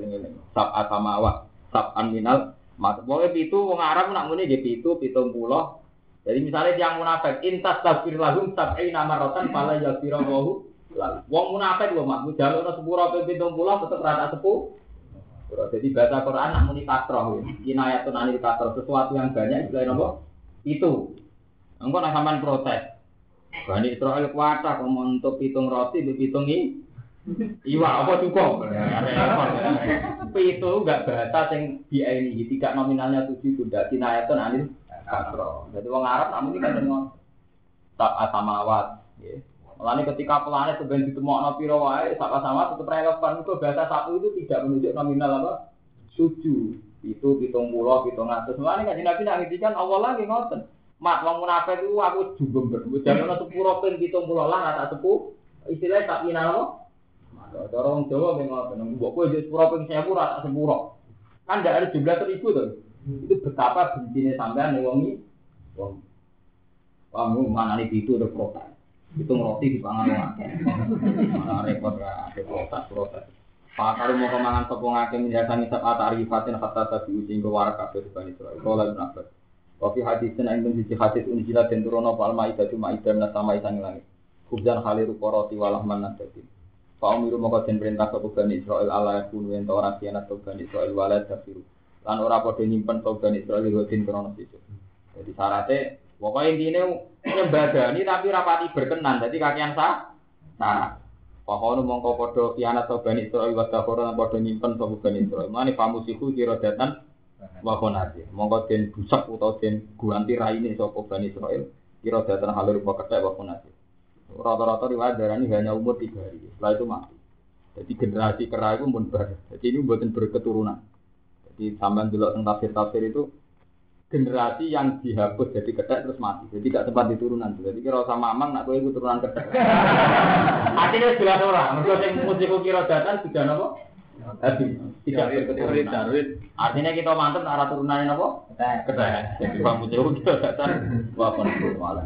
Sab asamawa, sab minal. Mas, pokoknya pitu wong Arab nak muni dia pitu pitung pulau. Jadi misalnya yang munafik intas tafsir lahum sab'i nama rotan pala yakfira wahu. Wong munafik loh mak, jalur sepuluh pitung pulau tetap rata sepuh. Jadi bahasa Quran nak muni kasro, inayatun anil kasro sesuatu yang banyak istilahnya nopo itu. Engkau nak sampean protes. Bani Israel kuatah kok untuk pitung roti, pitung i. Iwa apa cukup? Pitu enggak bahasa yang di ini tidak nominalnya tujuh itu tidak kinayatun anil kasro. Jadi wong Arab namun ini kan dengan tak asamawat. Mulane ketika planet sebenarnya ditemokno piro wae sak sama tetep relevan itu bahasa satu itu tidak menunjuk nominal apa? Tujuh. Itu pitung pulau, pitung atas. Mulane kan Nabi nak ngendikan Allah lagi ngoten. Mat wong munafik itu aku juga berdua. Jangan sepuro ping pitung pulau lah tak sepuh. Istilahnya tak ina apa? Orang Jawa memang ngoten. Mbok jadi sepuro ping 1000 ora tak sepuro. Kan ndak ada jumlah seribu tuh. Itu betapa bencinya sampean ning wong kamu mana nih itu udah protes. Itu ngeroti di pangan wong. Mana repot ra ada protes protes. Pak kalau mau kemangan sopong akeh menjadi sab atarifatin hatta tabi uji ke warak kabeh bani Israil. Kala Ibnu Abbas. Wa fi hadisin aindun sisi hadis unjila den turono fal maidah tu maidah min sama isang langit. Kubjan khaliru koroti walah manasatin. Fa umiru moko den perintah sapa bani Israil ala yakun wen ta ora kianat bani Israil wala tafiru. Lan ora padha nyimpen bani Israil hodin krono sisuk. Jadi syaratnya pokoknya intinya nyembadani tapi rapati berkenan. Jadi kakian sah syarat. Pahono mongko padha kianat sapa bani Israil wa takhoro lan padha nyimpen sapa bani Israil. Mane pamusiku kira datan wa konati. Mongko den busak utawa den guanti raine sapa bani Israil. Kira datan halur apa kethek wa konati. Rata-rata riwayat darani hanya umur tiga hari. Setelah itu mati. Jadi generasi kera itu pun bar. Jadi ini buatan berketurunan. Jadi sampai dulu tentang tafsir-tafsir itu generasi yang dihapus jadi kedek terus mati. Jadi tidak sempat diturunan. Jadi kira sama mamang nak kowe iku turunan kedek. Artinya jelas orang. Mergo sing musiku kira datan sudah napa? Habis. Tidak berketurunan. Artinya kita mantep arah turunan napa? Kedek. Jadi bang musiku kira datan wa kon malah.